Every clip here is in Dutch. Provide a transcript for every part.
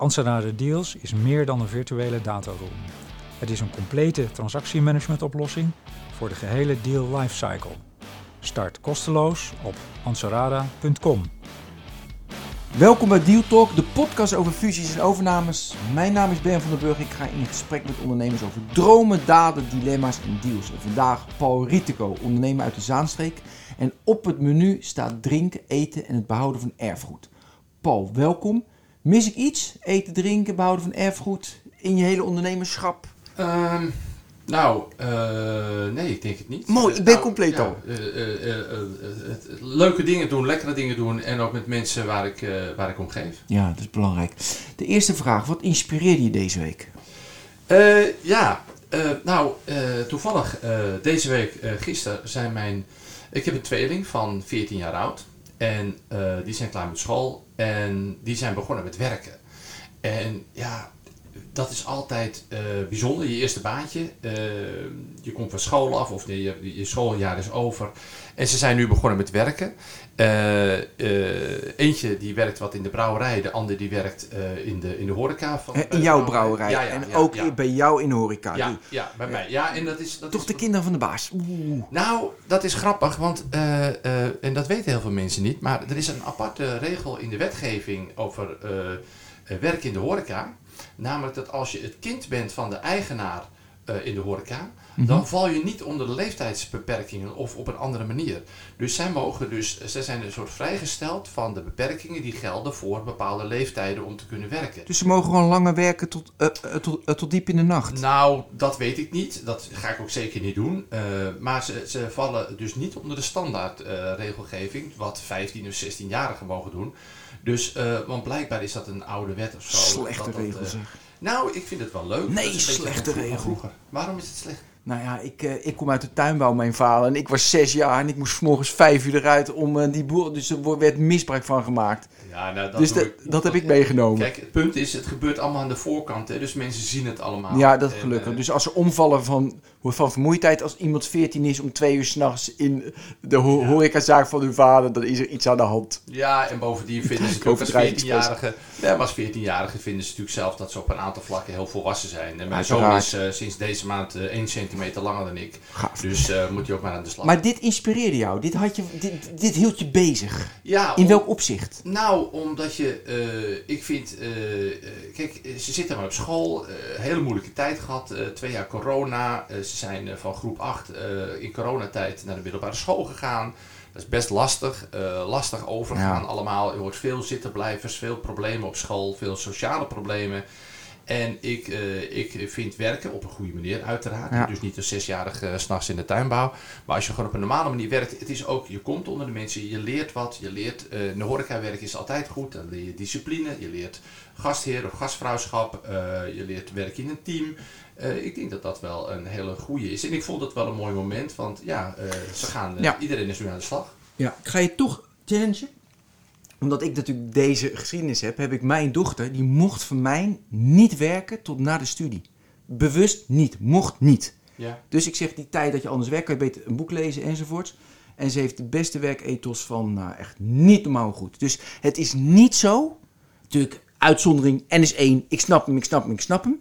Anserada Deals is meer dan een virtuele dataroom. Het is een complete transactiemanagementoplossing voor de gehele deal lifecycle. Start kosteloos op anserada.com. Welkom bij Deal Talk, de podcast over fusies en overnames. Mijn naam is Ben van der Burg. Ik ga in gesprek met ondernemers over dromen, daden, dilemma's en deals. En vandaag Paul Rietico, ondernemer uit de Zaanstreek. En op het menu staat drinken, eten en het behouden van erfgoed. Paul, welkom. Mis ik iets? Eten, drinken, behouden van erfgoed in je hele ondernemerschap? Ehm, nou, eh, nee, ik denk het niet. Mooi, ik ben Nou, compleet ja, al. eh, eh, leuke dingen doen, lekkere dingen doen en ook met mensen waar ik, waar ik om geef. Ja, dat is belangrijk. De eerste vraag, wat inspireerde je deze week? Ja, nou, toevallig deze week, gisteren, zijn mijn... Ik heb een tweeling van 14 jaar oud. En eh, die zijn klaar met school. En die zijn begonnen met werken. En ja, dat is altijd eh, bijzonder. Je eerste baantje. eh, je komt van school af of je, je, je schooljaar is over. En ze zijn nu begonnen met werken. Eh, eentje die werkt wat in de brouwerij. De ander die werkt in, de, in de horeca. Van, In jouw brouwerij Ja, ja, en ja, ook bij jou in de horeca. Ja, ja, bij mij. Ja, en dat is... Dat Toch is de kinderen van de baas. Oeh. Nou, dat is grappig, want, en dat weten heel veel mensen niet, maar er is een aparte regel in de wetgeving over werk in de horeca. Namelijk dat als je het kind bent van de eigenaar eh, in de horeca, dan val je niet onder de leeftijdsbeperkingen of op een andere manier. Dus zij mogen dus, zij zijn een soort vrijgesteld van de beperkingen die gelden voor bepaalde leeftijden om te kunnen werken. Dus ze mogen gewoon langer werken tot, eh, eh, tot, tot diep in de nacht. Nou, dat weet ik niet. Dat ga ik ook zeker niet doen. Maar ze, ze vallen dus niet onder de standaard regelgeving, wat 15 of 16-jarigen mogen doen. Dus, eh, want blijkbaar is dat een oude wet of zo. Slechte dat dat, regel eh, zeg. nou, ik vind het wel leuk. Nee, Dat is een beetje slechte regel. Waarom is het slecht? Nou ja, ik, eh, ik kom uit de tuinbouw, mijn vader. En ik was zes jaar en ik moest 's morgens vijf uur eruit om die boer... Dus er werd misbruik van gemaakt. Ja, nou, dus doe dat, dat heb ik meegenomen. Kijk, het punt is, het gebeurt allemaal aan de voorkant, hè, dus mensen zien het allemaal. ja, dat En, gelukkig. Dus als ze omvallen van, van vermoeidheid, als iemand 14 is om twee uur s'nachts in de ho Ja. horecazaak van hun vader, dan is er iets aan de hand. Ja, en bovendien vinden ze Ik natuurlijk als overdrijf het 14-jarige... Ja, maar als 14-jarige vinden ze natuurlijk zelf dat ze op een aantal vlakken heel volwassen zijn. En mijn zoon is eh, sinds deze maand eh 1 centimeter langer dan ik. Gaaf. Dus eh, moet hij ook maar aan de slag. Maar dit inspireerde jou, dit, had je, dit, dit hield je bezig. ja, In om- welk opzicht? Nou, omdat je, eh, ik vind, eh, eh, kijk, eh, ze zitten maar op school, eh, hele moeilijke tijd gehad, eh, twee jaar corona. Ze zijn eh, van groep 8 eh, in coronatijd naar de middelbare school gegaan. Dat is best lastig, eh, lastig overgaan Ja. allemaal. Je hoort veel zittenblijvers, veel problemen op school, veel sociale problemen. En ik, ik vind werken op een goede manier, uiteraard. Ja. Dus niet een zesjarige uh, s'nachts in de tuinbouw. Maar als je gewoon op een normale manier werkt, het is ook, je komt onder de mensen, je leert wat. Je leert, in de horeca werken is altijd goed. Dan leer je discipline, je leert gastheer of gastvrouwschap. je leert werken in een team. Eh, ik denk dat dat wel een hele goede is. En ik vond het wel een mooi moment, want ja, eh, ze gaan, eh, Ja. iedereen is nu aan de slag. Ja, ik ga je toch challengen. Omdat ik natuurlijk deze geschiedenis heb, heb ik mijn dochter, die mocht van mij niet werken tot na de studie. Bewust niet, mocht niet. Ja. Dus ik zeg, die tijd dat je anders werkt, kan je beter een boek lezen enzovoorts. En ze heeft de beste werkethos van, nou echt niet normaal goed. Dus het is niet zo, natuurlijk uitzondering, N is één, ik snap hem, ik snap hem, ik snap hem.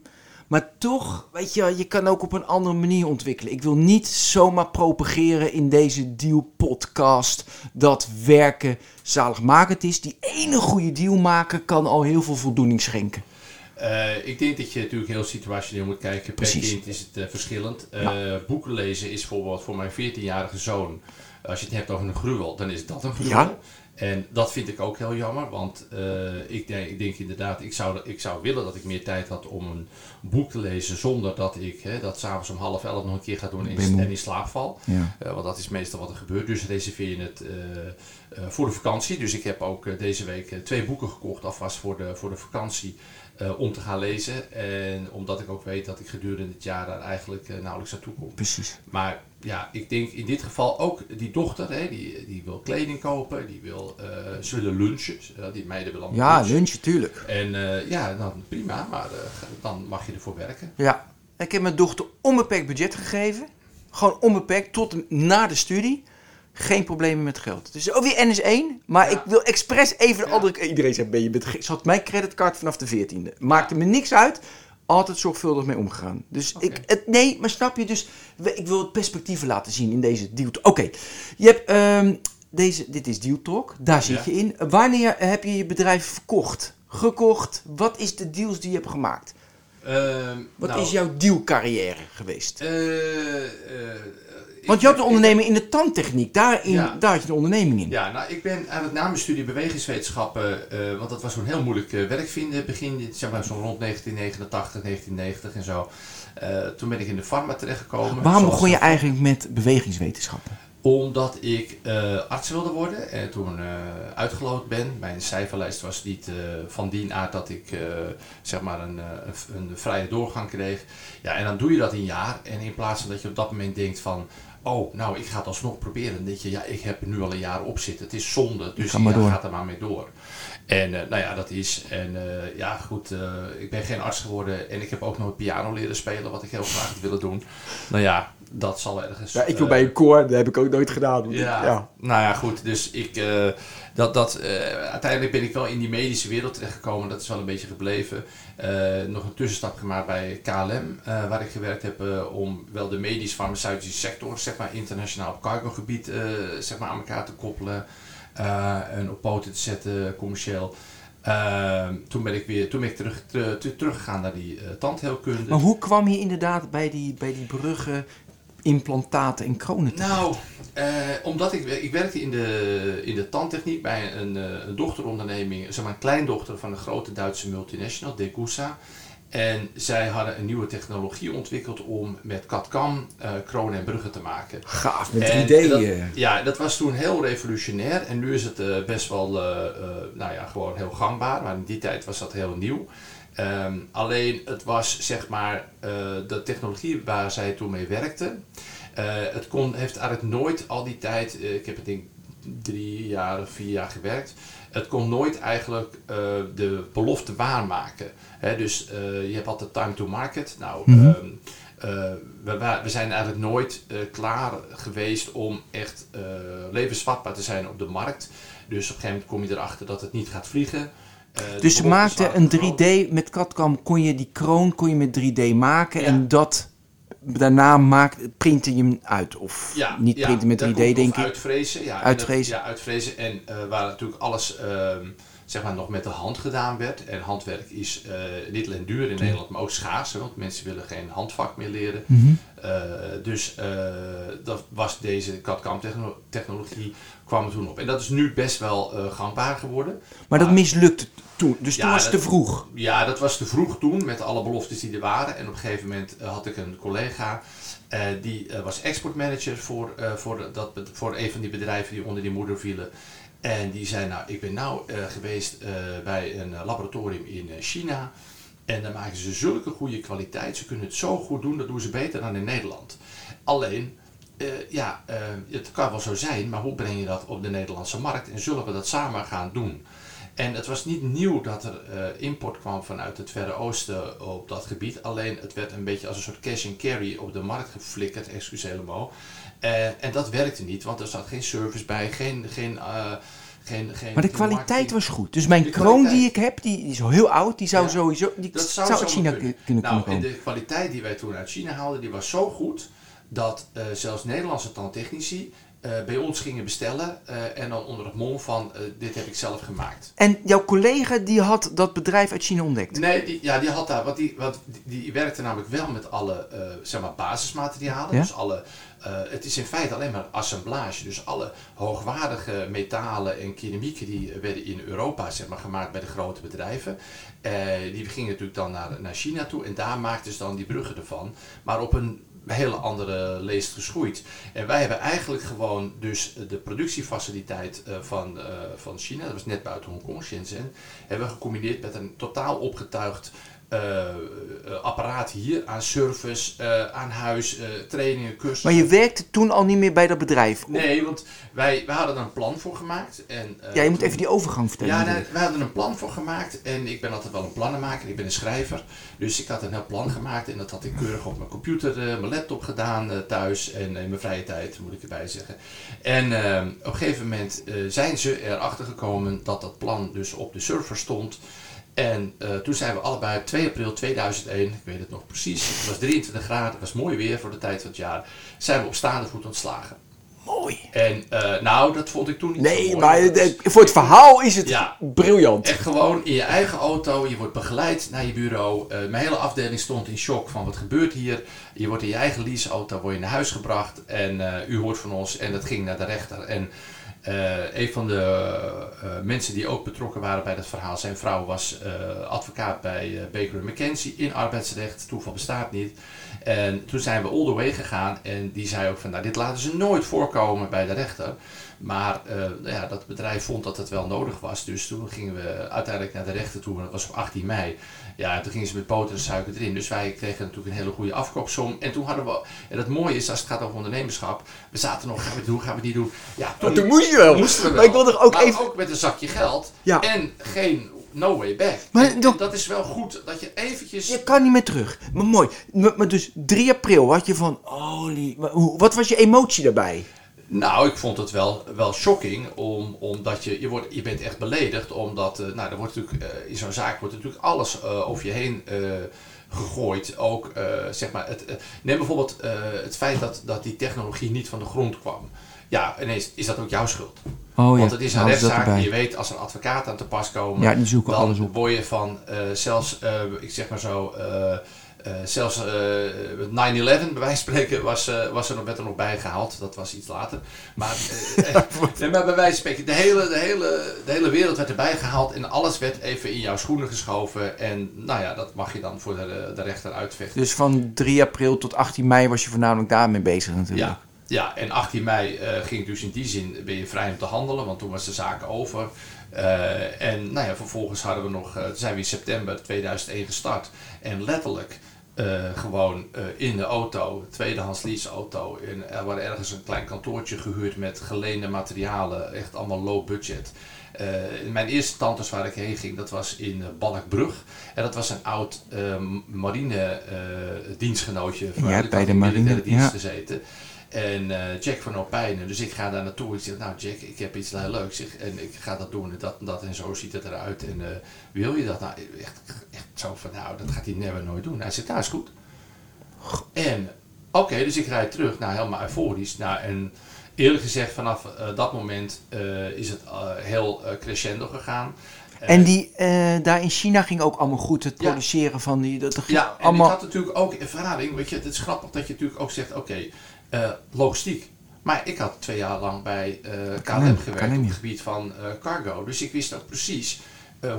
Maar toch, weet je, je kan ook op een andere manier ontwikkelen. Ik wil niet zomaar propageren in deze deal podcast dat werken zaligmakend is. Die ene goede deal maken kan al heel veel voldoening schenken. Eh, ik denk dat je natuurlijk heel situationeel moet kijken. Per Precies. kind is het eh, verschillend. Eh, Boeken lezen is bijvoorbeeld voor mijn 14-jarige zoon. Als je het hebt over een gruwel, dan is dat een gruwel. Ja. En dat vind ik ook heel jammer, want ik, denk, ik denk inderdaad, ik zou, ik zou willen dat ik meer tijd had om een boek te lezen zonder dat ik hè, dat s'avonds om half elf nog een keer ga doen en, in slaap val. Ja. Want dat is meestal wat er gebeurt. Dus reserveer je het voor de vakantie. Dus ik heb ook deze week twee boeken gekocht, alvast voor de, voor de vakantie. Eh, om te gaan lezen. En omdat ik ook weet dat ik gedurende het jaar daar eigenlijk eh, nauwelijks naartoe kom. Precies. Maar ja, ik denk in dit geval ook die dochter, hè, die, die wil kleding kopen, die wil, eh, ze willen lunchen. Uh, die meiden willen allemaal Ja, lunchen. lunch, tuurlijk. En ja, dan prima, maar dan mag je ervoor werken. Ja. Ik heb mijn dochter onbeperkt budget gegeven. Gewoon onbeperkt tot en na de studie. Geen problemen met geld. Dus ook weer NS1. Maar Ja. ik wil expres even de andere... Iedereen zegt, ben je ge- Ze had mijn creditcard vanaf de 14e. Maakte me niks uit. Altijd zorgvuldig mee omgegaan. Dus ik... Het, nee, maar snap je? Dus ik wil het perspectieven laten zien in deze deal. Oké. Je hebt... ehm, deze, dit is Deal Talk. Daar zit Ja. je in. Wanneer heb je je bedrijf verkocht? Gekocht? Wat is de deals die je hebt gemaakt? Ehm, Wat nou, is jouw dealcarrière geweest? eh, eh, Want je had een onderneming in de tandtechniek. Daarin, Ja. Daar had je een onderneming in. Ja, nou, ik ben eigenlijk na mijn studie bewegingswetenschappen, eh, want dat was zo'n heel moeilijk eh, werk vinden, begin, zeg maar zo rond 1989, 1990 en zo. Eh, toen ben ik in de farma terechtgekomen. Waarom begon je eigenlijk met bewegingswetenschappen? Omdat ik arts wilde worden en toen eh, uitgeloot ben. Mijn cijferlijst was niet van die aard dat ik zeg maar een, een, een vrije doorgang kreeg. Ja, en dan doe je dat een jaar en in plaats van dat je op dat moment denkt van... Oh, nou, ik ga het alsnog proberen. Denk je, ja, ik heb er nu al een jaar op zitten. Het is zonde, dus ga ja, gaat er maar mee door. En eh, nou ja, dat is. En eh, ja, goed, eh, ik ben geen arts geworden en ik heb ook nooit piano leren spelen, wat ik heel graag had willen doen. Nou ja, dat zal ergens... Ja, ik wil eh, bij een koor, dat heb ik ook nooit gedaan. ja, nou ja, goed. Dus ik, eh, dat, dat, eh, uiteindelijk ben ik wel in die medische wereld terechtgekomen. Dat is wel een beetje gebleven. Eh, nog een tussenstap gemaakt bij KLM, eh, waar ik gewerkt heb om wel de medisch-farmaceutische sector, zeg maar internationaal op cargogebied, eh, zeg maar aan elkaar te koppelen eh, en op poten te zetten, commercieel. Toen ben ik weer toen ben ik terug, ter- ter- teruggegaan naar die eh, tandheelkunde. Maar hoe kwam je inderdaad bij die, bij die bruggen, implantaten en kronen? Nou, eh, omdat ik, ik werkte in de, in de tandtechniek bij een, eh, een dochteronderneming, zeg maar een kleindochter van een grote Duitse multinational, Degussa. En zij hadden een nieuwe technologie ontwikkeld om met CAD-CAM eh, kronen en bruggen te maken. Gaaf, met En 3D. dat- eh. Ja, dat was toen heel revolutionair en nu is het best wel, nou ja, gewoon heel gangbaar. Maar in die tijd was dat heel nieuw. Ehm, alleen het was zeg maar eh, de technologie waar zij toen mee werkte. eh, het kon, heeft eigenlijk nooit al die tijd, eh, ik heb het denk drie jaar of vier jaar gewerkt. Het kon nooit eigenlijk de belofte waarmaken. Hè, dus je hebt altijd time to market. Nou, Mhm. ehm, eh, we, we zijn eigenlijk nooit klaar geweest om echt levensvatbaar te zijn op de markt. Dus op een gegeven moment kom je erachter dat het niet gaat vliegen. Eh, Dus ze waren een groot. 3D, met CAD-CAM kon je die kroon kon je met 3D maken Ja. en dat daarna maakt, printen je hem uit. Of Ja, niet ja, printen met daar 3D, komt- of denk ik. Uitvrezen, ja. en Uitvrezen. Dat, ja, uitvrezen. En eh, waar natuurlijk alles ehm, zeg maar nog met de hand gedaan werd. En handwerk is eh, niet alleen duur in Nederland, maar ook schaars. hè, Want mensen willen geen handvak meer leren. Mhm. Eh, dus eh, dat was deze CAD-CAM techno- technologie kwam er toen op. En dat is nu best wel gangbaar geworden. Maar dat mislukte toen. Dus toen was het te vroeg. Ja, dat was te vroeg toen met alle beloftes die er waren. En op een gegeven moment had ik een collega. die was exportmanager voor, voor, dat, voor een van die bedrijven die onder die moeder vielen. En die zei, nou, ik ben nou eh, geweest eh, bij een eh, laboratorium in China. En daar maken ze zulke goede kwaliteit. Ze kunnen het zo goed doen, dat doen ze beter dan in Nederland. Alleen, ja, het kan wel zo zijn, maar hoe breng je dat op de Nederlandse markt? En zullen we dat samen gaan doen? En het was niet nieuw dat er import kwam vanuit het Verre Oosten op dat gebied. Alleen het werd een beetje als een soort cash and carry op de markt geflikkerd, excuse helemaal. Eh, en dat werkte niet, want er zat geen service bij, geen... geen eh, geen, geen Maar de kwaliteit marketing. was goed. Dus mijn De kroon kwaliteit. die ik heb, die, die is heel oud. Die zou Ja. sowieso die Dat zou, zou uit China kunnen. kun- kunnen Nou, en komen. de kwaliteit die wij toen uit China haalden, die was zo goed dat eh, zelfs Nederlandse tandtechnici bij ons gingen bestellen en dan onder het mom van dit heb ik zelf gemaakt. En jouw collega die had dat bedrijf uit China ontdekt. Nee, die, ja, die had daar, want die, want die, die werkte namelijk wel met alle zeg maar basismaterialen. Ja? Dus alle, eh, het is in feite alleen maar assemblage. Dus alle hoogwaardige metalen en keramieken die werden in Europa zeg maar, gemaakt bij de grote bedrijven. Eh, die gingen natuurlijk dan naar, naar China toe en daar maakten ze dan die bruggen ervan. Maar op een hele andere leest geschoeid. En wij hebben eigenlijk gewoon dus de productiefaciliteit uh, van, van China, dat was net buiten Hongkong, Shenzhen, hebben we gecombineerd met een totaal opgetuigd apparaat hier aan service, uh, aan huis, trainingen, cursussen. Maar je werkte toen al niet meer bij dat bedrijf? Nee, want wij, wij hadden er een plan voor gemaakt. En, ja, je moet even die overgang vertellen. Ja, nee, wij hadden een plan voor gemaakt en ik ben altijd wel een plannenmaker, ik ben een schrijver. Dus ik had een heel plan gemaakt en dat had ik keurig op mijn computer, mijn laptop gedaan thuis en in mijn vrije tijd, moet ik erbij zeggen. En op een gegeven moment zijn ze erachter gekomen dat dat plan dus op de server stond. En uh, toen zijn we allebei 2 april 2001, ik weet het nog precies, het was 23 graden, het was mooi weer voor de tijd van het jaar, zijn we op staande voet ontslagen. Mooi. En uh, nou, dat vond ik toen niet Nee, zo mooi. maar voor het verhaal is het Ja. briljant. Echt gewoon in je eigen auto, je wordt begeleid naar je bureau. Uh, mijn hele afdeling stond in shock van wat gebeurt hier. Je wordt in je eigen leaseauto word je naar huis gebracht en uh, u hoort van ons en dat ging naar de rechter. En uh, een van de uh, mensen die ook betrokken waren bij dat verhaal, zijn vrouw was uh, advocaat bij Baker McKenzie in arbeidsrecht. Toeval bestaat niet. En toen zijn we all the way gegaan en die zei ook van, nou dit laten ze nooit voorkomen bij de rechter. Maar ja, dat bedrijf vond dat het wel nodig was. Dus toen gingen we uiteindelijk naar de rechter toe. En dat was op 18 mei. Ja, en toen gingen ze met boter en suiker erin. Dus wij kregen natuurlijk een hele goede afkoopsom. En toen hadden we... En het mooie is, als het gaat over ondernemerschap... We zaten nog, gaan we het doen, gaan we die doen? Ja, toen, toen moest je wel. Moesten we wel. Maar ik wil er ook maar even... ook met een zakje geld. Ja. En geen no way back. Maar dat is wel goed, dat je eventjes... Je kan niet meer terug. Maar mooi. Maar, dus 3 april had je van... Holy... Wat was je emotie daarbij? Nou, ik vond het wel, wel shocking, om, omdat je, je, wordt, je bent echt beledigd, omdat, eh, nou, er wordt natuurlijk, eh, in zo'n zaak wordt natuurlijk alles eh, over je heen gegooid. Ook, zeg maar, het, neem bijvoorbeeld het feit dat, dat die technologie niet van de grond kwam. Ja, ineens is dat ook jouw schuld. Oh Want het is een rechtszaak en je weet als er advocaten aan te pas komen, Ja, die zoeken dan alles op. word je van zelfs, ik zeg maar zo, eh, eh, zelfs eh, 9-11 bij wijze van spreken was, eh, was er nog, werd er nog bijgehaald. Dat was iets later. Maar, eh, eh, nee, maar bij wijze van spreken, de hele, de, hele, de hele wereld werd erbij gehaald en alles werd even in jouw schoenen geschoven. En nou ja, dat mag je dan voor de, de rechter uitvechten. Dus van 3 april tot 18 mei was je voornamelijk daarmee bezig natuurlijk. Ja, ja, en 18 mei eh, ging dus in die zin ben je vrij om te handelen, want toen was de zaak over. Eh, en nou ja, vervolgens hadden we nog, eh, zijn we in september 2001 gestart. En letterlijk eh, gewoon eh, in de auto, tweedehands leaseauto. En er waren ergens een klein kantoortje gehuurd met geleende materialen, echt allemaal low budget. Eh, mijn eerste tantes waar ik heen ging, dat was in Balkbrug. En dat was een oud marine dienstgenootje. Ja, waar ik bij de in marine, dienst ja. gezeten. En eh, Jack van Opijnen. Dus ik ga daar naartoe. Ik zeg, nou Jack, ik heb iets heel leuks. Zeg, en ik ga dat doen en dat en dat. En zo ziet het eruit. En eh, wil je dat? Nou, echt, echt zo van, nou, dat gaat hij never nooit doen. Hij zegt, nou is goed. En oké, dus ik rijd terug. Nou, helemaal euforisch. Nou, en eerlijk gezegd, vanaf eh, dat moment is het heel crescendo gegaan. En die, daar in China ging ook allemaal goed. Het Ja. produceren van die... Dat, Ja, en allemaal... ik had natuurlijk ook ervaring. Weet je, het is grappig dat je natuurlijk ook zegt, oké, eh, logistiek. Maar ik had twee jaar lang bij eh, KLM gewerkt op ja. het gebied van eh, cargo. Dus ik wist ook precies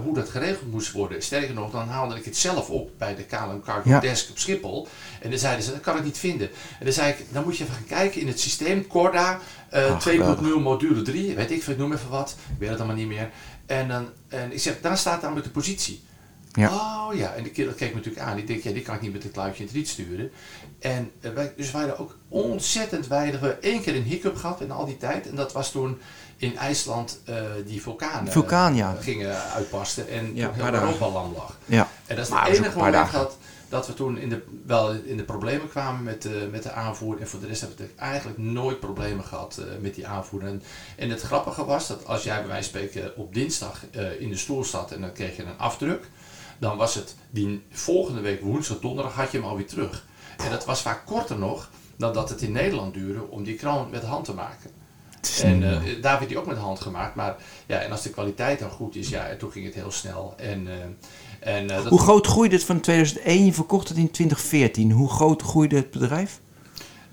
hoe dat geregeld moest worden. Sterker nog, dan haalde ik het zelf op bij de KLM Cargo Ja. Desk op Schiphol. En dan zeiden ze, dat kan ik niet vinden. En dan zei ik, dan moet je even gaan kijken in het systeem. Corda Ah, 2.0 geweldig. module 3, weet ik veel, noem even wat. Ik weet het allemaal niet meer. En, dan, en ik zeg, daar staat namelijk de positie. Ja. Oh ja, en de kerel keek me natuurlijk aan. Ik denk, ja, die kan ik niet met een kluitje in het riet sturen. En eh, wij, dus wij hadden ook ontzettend weinig. We hebben één keer een hiccup gehad in al die tijd. En dat was toen in IJsland eh, die vulkanen Vulkaan, ja. eh, gingen uitbarsten. En Ja, toen heel. Europa lam lag. Ja. En dat is het enige moment dagen. dat, dat we toen in de, wel in de problemen kwamen met, de met de aanvoer. En voor de rest hebben we eigenlijk nooit problemen gehad eh, met die aanvoer. En, en het grappige was dat als jij bij wijze van spreken op dinsdag eh, in de stoel zat en dan kreeg je een afdruk. Dan was het die volgende week woensdag, donderdag had je hem alweer terug. En dat was vaak korter nog dan dat het in Nederland duurde om die kroon met hand te maken. En eh, daar werd die ook met hand gemaakt. Maar ja, en als de kwaliteit dan goed is, ja, en toen ging het heel snel. En, eh, en, dat, Hoe groot groeide het van 2001? Je verkocht het in 2014. Hoe groot groeide het bedrijf?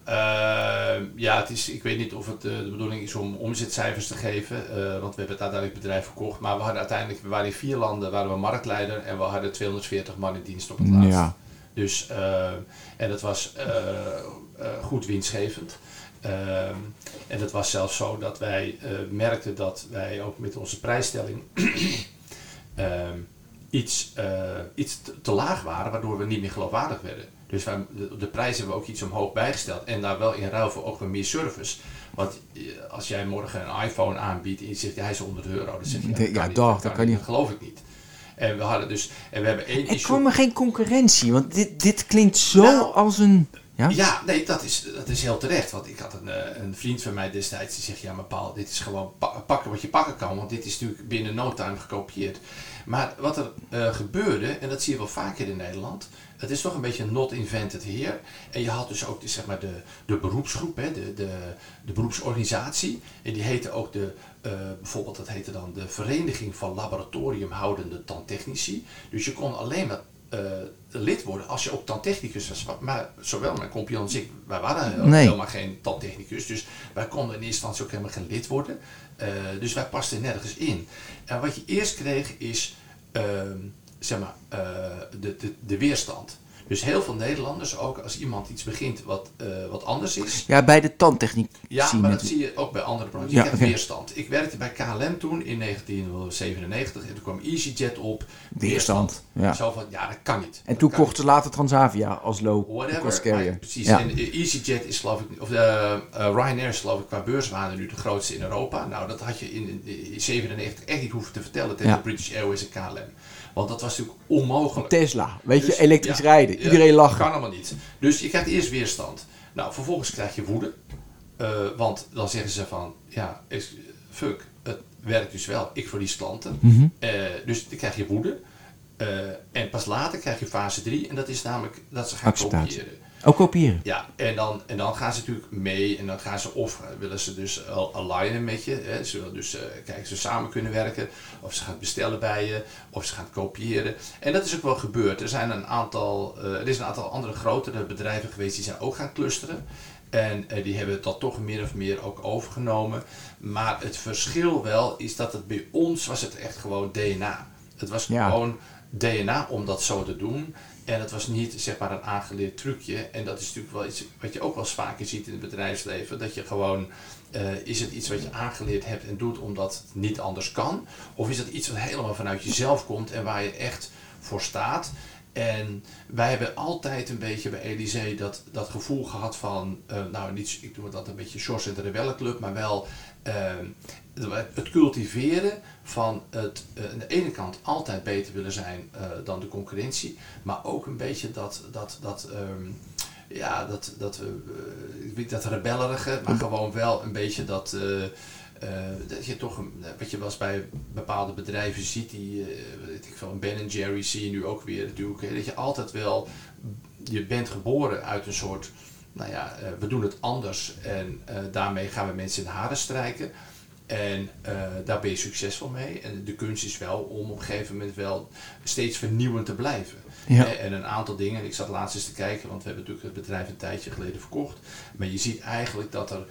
Eh, ja, het is, ik weet niet of het eh, de bedoeling is om omzetcijfers te geven, eh, want we hebben het uiteindelijk bedrijf verkocht. Maar we hadden uiteindelijk, we waren in vier landen, waren we marktleider en we hadden 240 man in dienst op het laatst. Ja. Dus, eh, en dat was eh, goed winstgevend. Ehm, en het was zelfs zo dat wij merkten dat wij ook met onze prijsstelling ehm, iets, iets te, te laag waren, waardoor we niet meer geloofwaardig werden. Dus wij, de, de prijs hebben we ook iets omhoog bijgesteld. En daar wel in ruil voor ook weer meer service. Want eh, als jij morgen een iPhone aanbiedt en je zegt hij is 100 euro, dan zeg je De- dat ja, niet, dag, dat kan niet. Dat geloof ik niet. En we hadden dus, en we hebben één issue. kwam er geen concurrentie, want dit, dit klinkt zo Nou, als een... Ja? Ja, nee, dat is, dat is heel terecht. Want ik had een, eh, een vriend van mij destijds die zegt: Ja, maar Paul, dit is gewoon pa- pakken wat je pakken kan. Want dit is natuurlijk binnen no time gekopieerd. Maar wat er eh, gebeurde, en dat zie je wel vaker in Nederland. Het is toch een beetje not invented here. En je had dus ook de, zeg maar de, de beroepsgroep, hè, de, de, de beroepsorganisatie. En die heette ook de, eh, bijvoorbeeld dat heette dan de Vereniging van Laboratoriumhoudende Tandtechnici. Dus je kon alleen maar eh, lid worden als je ook tandtechnicus was. Maar zowel mijn compagnon als ik, wij waren Nee. helemaal geen tandtechnicus. Dus wij konden in eerste instantie ook helemaal geen lid worden. Eh, dus wij pasten nergens in. En wat je eerst kreeg is, ehm, zeg maar, eh, de, de, de weerstand. Dus heel veel Nederlanders, ook als iemand iets begint wat, eh, wat anders is, Ja, bij de tandtechniek ja, maar dat zie je ook bij andere branches. Ja, je weerstand. Ik werkte bij KLM toen in 1997 en toen kwam EasyJet op. Weerstand, ja. Zo van, ja, dat kan niet. En toen Dat kochten ze later Transavia als low Whatever. cost carrier. precies. Ja. En eh, EasyJet is geloof ik, of de Ryanair is geloof ik qua beurswaarde nu de grootste in Europa. Nou, dat had je in, in 97 echt niet hoeven te vertellen tegen Ja. British Airways en KLM. Want dat was natuurlijk onmogelijk. Tesla, weet je, Dus, elektrisch ja, rijden. Iedereen lachen. Kan allemaal niet. Dus je krijgt eerst weerstand. Nou, vervolgens krijg je woede. Eh, want dan zeggen ze van, ja, fuck, het werkt dus wel. Ik verlies klanten. Mhm. Eh, dus dan krijg je woede. Eh, en pas later krijg je fase 3. En dat is namelijk dat ze gaan Acceptatie. kopiëren. Ook kopiëren. Ja, en dan, en dan gaan ze natuurlijk mee en dan gaan ze of eh, willen ze dus al- alignen met je. Hè. Ze willen dus eh, kijken ze samen kunnen werken. Of ze gaan bestellen bij je. Of ze gaan kopiëren. En dat is ook wel gebeurd. Er zijn een aantal, eh, er is een aantal andere grotere bedrijven geweest die zijn ook gaan clusteren. En eh, die hebben dat toch meer of meer ook overgenomen. Maar het verschil wel is dat het bij ons was het echt gewoon DNA. Het was Ja. gewoon DNA om dat zo te doen. En het was niet zeg maar een aangeleerd trucje. En dat is natuurlijk wel iets wat je ook wel eens vaker ziet in het bedrijfsleven. Dat je gewoon, eh, is het iets wat je aangeleerd hebt en doet omdat het niet anders kan? Of is het iets wat helemaal vanuit jezelf komt en waar je echt voor staat? En wij hebben altijd een beetje bij Elysée dat, dat gevoel gehad van, eh, nou niet, ik doe dat een beetje Sjors en de Rebellenclub, maar wel eh, het cultiveren van het eh, aan de ene kant altijd beter willen zijn eh, dan de concurrentie, maar ook een beetje dat, dat, dat, ehm, ja, dat, dat, weet dat rebellerige, maar gewoon wel een beetje dat, dat je toch, een, wat je wel eens bij bepaalde bedrijven ziet, die, weet ik veel, Ben Jerry zie je nu ook weer natuurlijk, hè, dat je altijd wel, je bent geboren uit een soort, nou ja, we doen het anders en daarmee gaan we mensen in de haren strijken. En eh, daar ben je succesvol mee. En de kunst is wel om op een gegeven moment wel steeds vernieuwend te blijven. Ja. Eh, En een aantal dingen, ik zat laatst eens te kijken, want we hebben natuurlijk het bedrijf een tijdje geleden verkocht. Maar je ziet eigenlijk dat er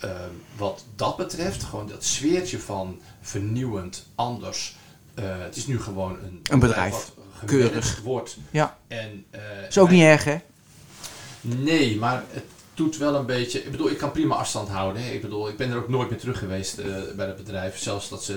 eh, wat dat betreft, gewoon dat sfeertje van vernieuwend, anders. het is nu gewoon een, Een bedrijf. wat Keurig. wordt. Ja, En, is ook niet erg, hè? Nee, maar het doet wel een beetje. Ik bedoel, ik kan prima afstand houden. Hè. Ik bedoel, ik ben er ook nooit meer terug geweest eh, bij het bedrijf. Zelfs dat ze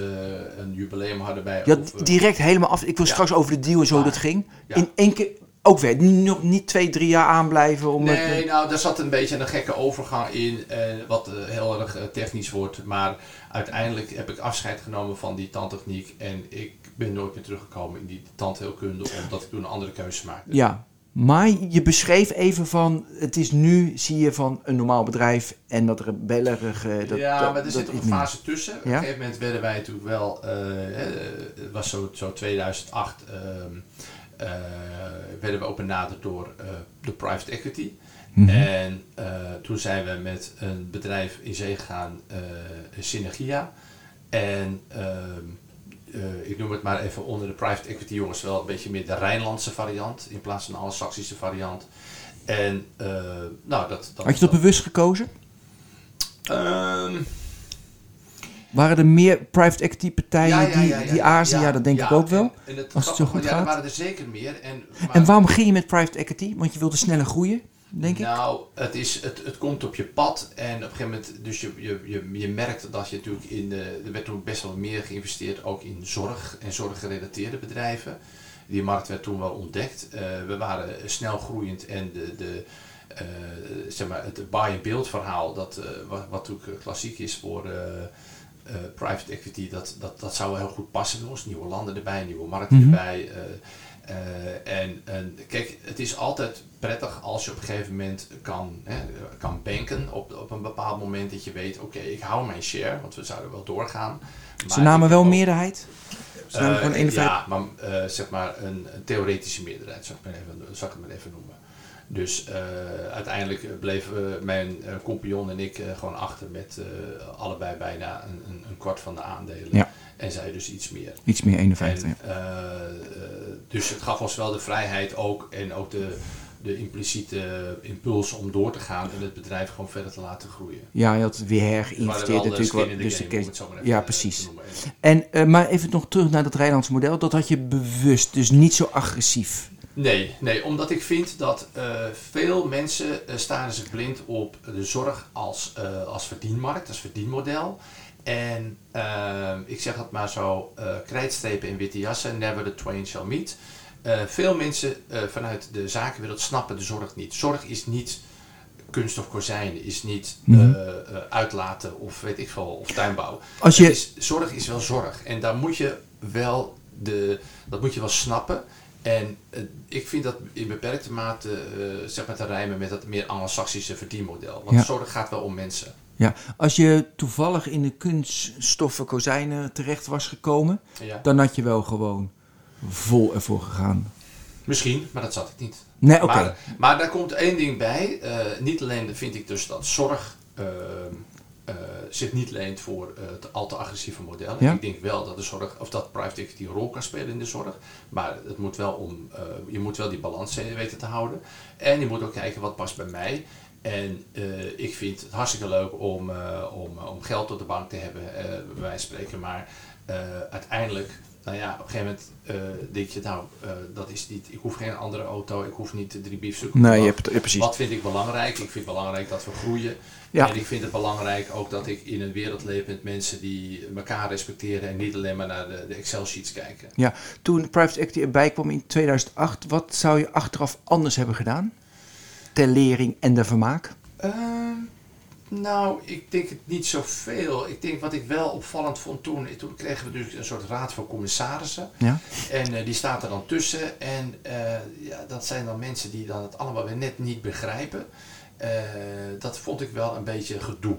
een jubileum hadden bij. Had eh, direct helemaal af. Ik wil Ja. straks over de deal en zo Maar- dat ging. Ja. In één keer ook weer. Nog niet twee, drie jaar aanblijven om Nee, het... nou, daar zat een beetje een gekke overgang in, eh, wat eh, heel erg eh, technisch wordt. Maar uiteindelijk heb ik afscheid genomen van die tandtechniek en ik ben nooit meer teruggekomen in die tandheelkunde, omdat ik toen een andere keuze maakte. Ja, maar je beschreef even van, het is nu, zie je van een normaal bedrijf en dat rebellerige... Dat, ja, dat- maar er zit een niet. fase tussen. Op Ja? een gegeven moment werden wij natuurlijk wel, eh, het was zo, zo 2008, ehm, eh, werden we ook benaderd door eh, de private equity. Mhm. En eh, toen zijn we met een bedrijf in zee gegaan, eh, Synergia. En ehm, eh, ik noem het maar even onder de private equity jongens wel een beetje meer de Rijnlandse variant in plaats van de Anglo-Saxische variant. En eh, nou, dat, dat Had je dat bewust gekozen? Ehm, Waren er meer private equity partijen Ja, ja, die, ja, ja, die? Ja, dat denk ja, ik ook wel. En, en het als het zo goed ja, gaat. er waren er zeker meer. En, maar- En waarom ging je met private equity? Want je wilde sneller groeien, denk ik. Nou, het, is, het, het komt op je pad en op een gegeven moment, dus je, je, je, je merkt dat je natuurlijk in de, er werd toen best wel meer geïnvesteerd, ook in zorg en zorggerelateerde bedrijven. Die markt werd toen wel ontdekt. Eh, we waren snel groeiend en de, de, eh, zeg maar het buy-and-build verhaal, dat, eh, wat, wat natuurlijk klassiek is voor eh, eh, private equity, dat, dat, dat zou wel heel goed passen bij ons. Nieuwe landen erbij, nieuwe markten Mhm. erbij. Eh, en, en kijk, het is altijd prettig als je op een gegeven moment kan, hè, kan banken op, op een bepaald moment dat je weet, oké, ik hou mijn share, want we zouden wel doorgaan. Ze maar namen ik wel ook- meerderheid. Ze namen eh, gewoon 51. ja, maar eh, zeg maar een, een theoretische meerderheid, zou ik, maar even, zou ik het maar even noemen. Dus eh, uiteindelijk bleven mijn eh, compagnon en ik eh, gewoon achter met eh, allebei bijna een, een, een kwart van de aandelen. Ja. En zij dus iets meer. Iets meer 51. En, eh, eh, dus het gaf ons wel de vrijheid ook en ook de, de impliciete impuls om door te gaan en het bedrijf gewoon verder te laten groeien. Ja, je had weer wel de natuurlijk. Wat, the dus de game, case- even, ja, eh, precies. En, eh, maar even nog terug naar het Rijnlands model. Dat had je bewust, dus niet zo agressief. Nee, nee, omdat ik vind dat eh, veel mensen eh, staren zich blind op de zorg als, eh, als verdienmarkt, als verdienmodel. En ik zeg het maar zo, krijtstrepen in witte jassen, never the twain shall meet. Veel mensen vanuit de zakenwereld snappen de zorg niet. Zorg is niet kunst of kozijnen, is niet Mhm. uitlaten of weet ik veel, of tuinbouw. Als je, is, zorg is wel zorg. En daar moet je wel de, dat moet je wel snappen. En eh, ik vind dat in beperkte mate eh, zeg maar te rijmen met dat meer anglo-saxische verdienmodel. Want Ja. zorg gaat wel om mensen. ja, als je toevallig in de kunststoffen kozijnen terecht was gekomen, Ja. dan had je wel gewoon vol ervoor gegaan. Misschien, maar dat zat ik niet. Nee, oké. Maar, maar daar komt één ding bij. Eh, niet alleen vind ik dus dat zorg eh, zich niet leent voor eh, het al te agressieve modellen. Ja. Ik denk wel dat de zorg, of dat private equity een rol kan spelen in de zorg. Maar het moet wel om, eh, je moet wel die balans weten te houden. En je moet ook kijken wat past bij mij. En ik vind het hartstikke leuk om, om, om geld op de bank te hebben, bij wijze van spreken. Maar uiteindelijk, nou ja, op een gegeven moment eh, denk je, nou, eh, dat is niet, ik hoef geen andere auto, ik hoef niet drie biefstukken. Nee, je hebt, ja, precies. Wat vind ik belangrijk? Ik vind het belangrijk dat we groeien. Ja. En ik vind het belangrijk ook dat ik in een wereld leef met mensen die elkaar respecteren en niet alleen maar naar de, de Excel-sheets kijken. Toen private equity erbij kwam in 2008, wat zou je achteraf anders hebben gedaan? Ter lering en de vermaak? Ehm, nou, ik denk het niet zoveel. Ik denk wat ik wel opvallend vond toen, toen kregen we dus een soort raad van commissarissen. Ja. En eh, die staat er dan tussen. En eh, ja, dat zijn dan mensen die dan het allemaal weer net niet begrijpen. Eh, dat vond ik wel een beetje gedoe.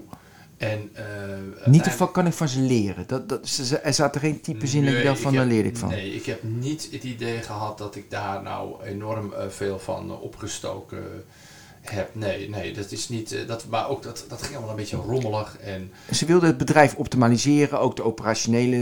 En, eh, Niet ervan kan ik van ze leren. Dat, dat, ze- er zaten geen types in dat van, daar leer ik van. Nee, ik heb niet het idee gehad dat ik daar nou enorm veel van opgestoken heb. Nee, nee, dat is niet. eh, dat, maar ook dat, dat ging allemaal een beetje rommelig. En Ze wilden het bedrijf optimaliseren, ook de operationele,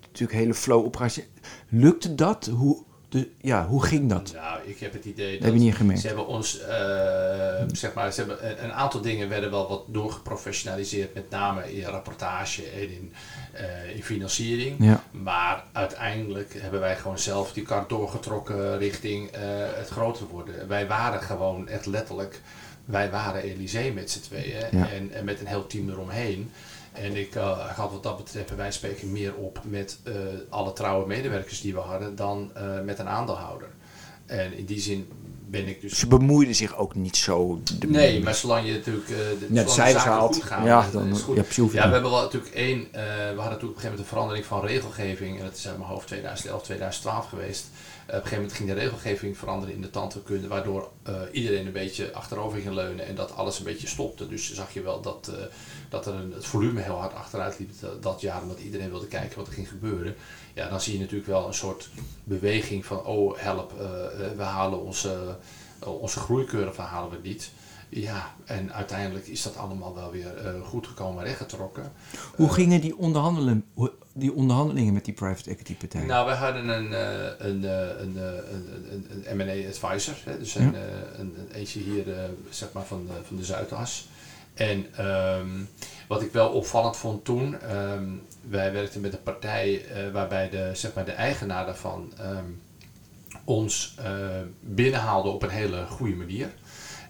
natuurlijk hele flow operatie. Lukte dat? Hoe, de, ja, hoe ging dat? nou, ik heb het idee Dat dat. heb je niet gemerkt. Ze hebben ons, eh, zeg maar, ze hebben een, aantal dingen werden wel wat doorgeprofessionaliseerd, met name in rapportage en in, eh, in financiering. Ja. Maar uiteindelijk hebben wij gewoon zelf die kar doorgetrokken richting eh, het groter worden. Wij waren gewoon echt letterlijk, wij waren Elysée met z'n tweeën Ja. en, en met een heel team eromheen. En ik eh, had wat dat betreft bij wijze van spreken meer op met eh, alle trouwe medewerkers die we hadden dan eh, met een aandeelhouder. En in die zin ben ik dus Ze bemoeiden zich ook niet zo. De, Nee, maar zolang je natuurlijk uh, de, net cijfers haalt. gaan, Ja, dan, is goed. ja, Ja, we hebben wel natuurlijk één, we hadden natuurlijk op een gegeven moment een verandering van regelgeving. En dat is uit mijn hoofd 2011, 2012 geweest. Eh, op een gegeven moment ging de regelgeving veranderen in de tandheelkunde, waardoor eh, iedereen een beetje achterover ging leunen en dat alles een beetje stopte. Dus zag je wel dat, eh, dat er een, het volume heel hard achteruit liep dat, jaar, omdat iedereen wilde kijken wat er ging gebeuren. Ja, dan zie je natuurlijk wel een soort beweging van, oh help, we halen onze, onze groeicurve halen we niet. Ja, en uiteindelijk is dat allemaal wel weer eh, goed gekomen en rechtgetrokken. Hoe Eh, gingen die, onderhandelen, die onderhandelingen met die private equity partijen? Nou, we hadden een, eh, een, een, een, een, M&A advisor, hè, dus een, een, een eentje hier zeg maar van, de, van de Zuidas. En ehm, wat ik wel opvallend vond toen, ehm, wij werkten met een partij waarbij de, zeg maar de eigenaar daarvan ehm, ons uh, binnenhaalde op een hele goede manier.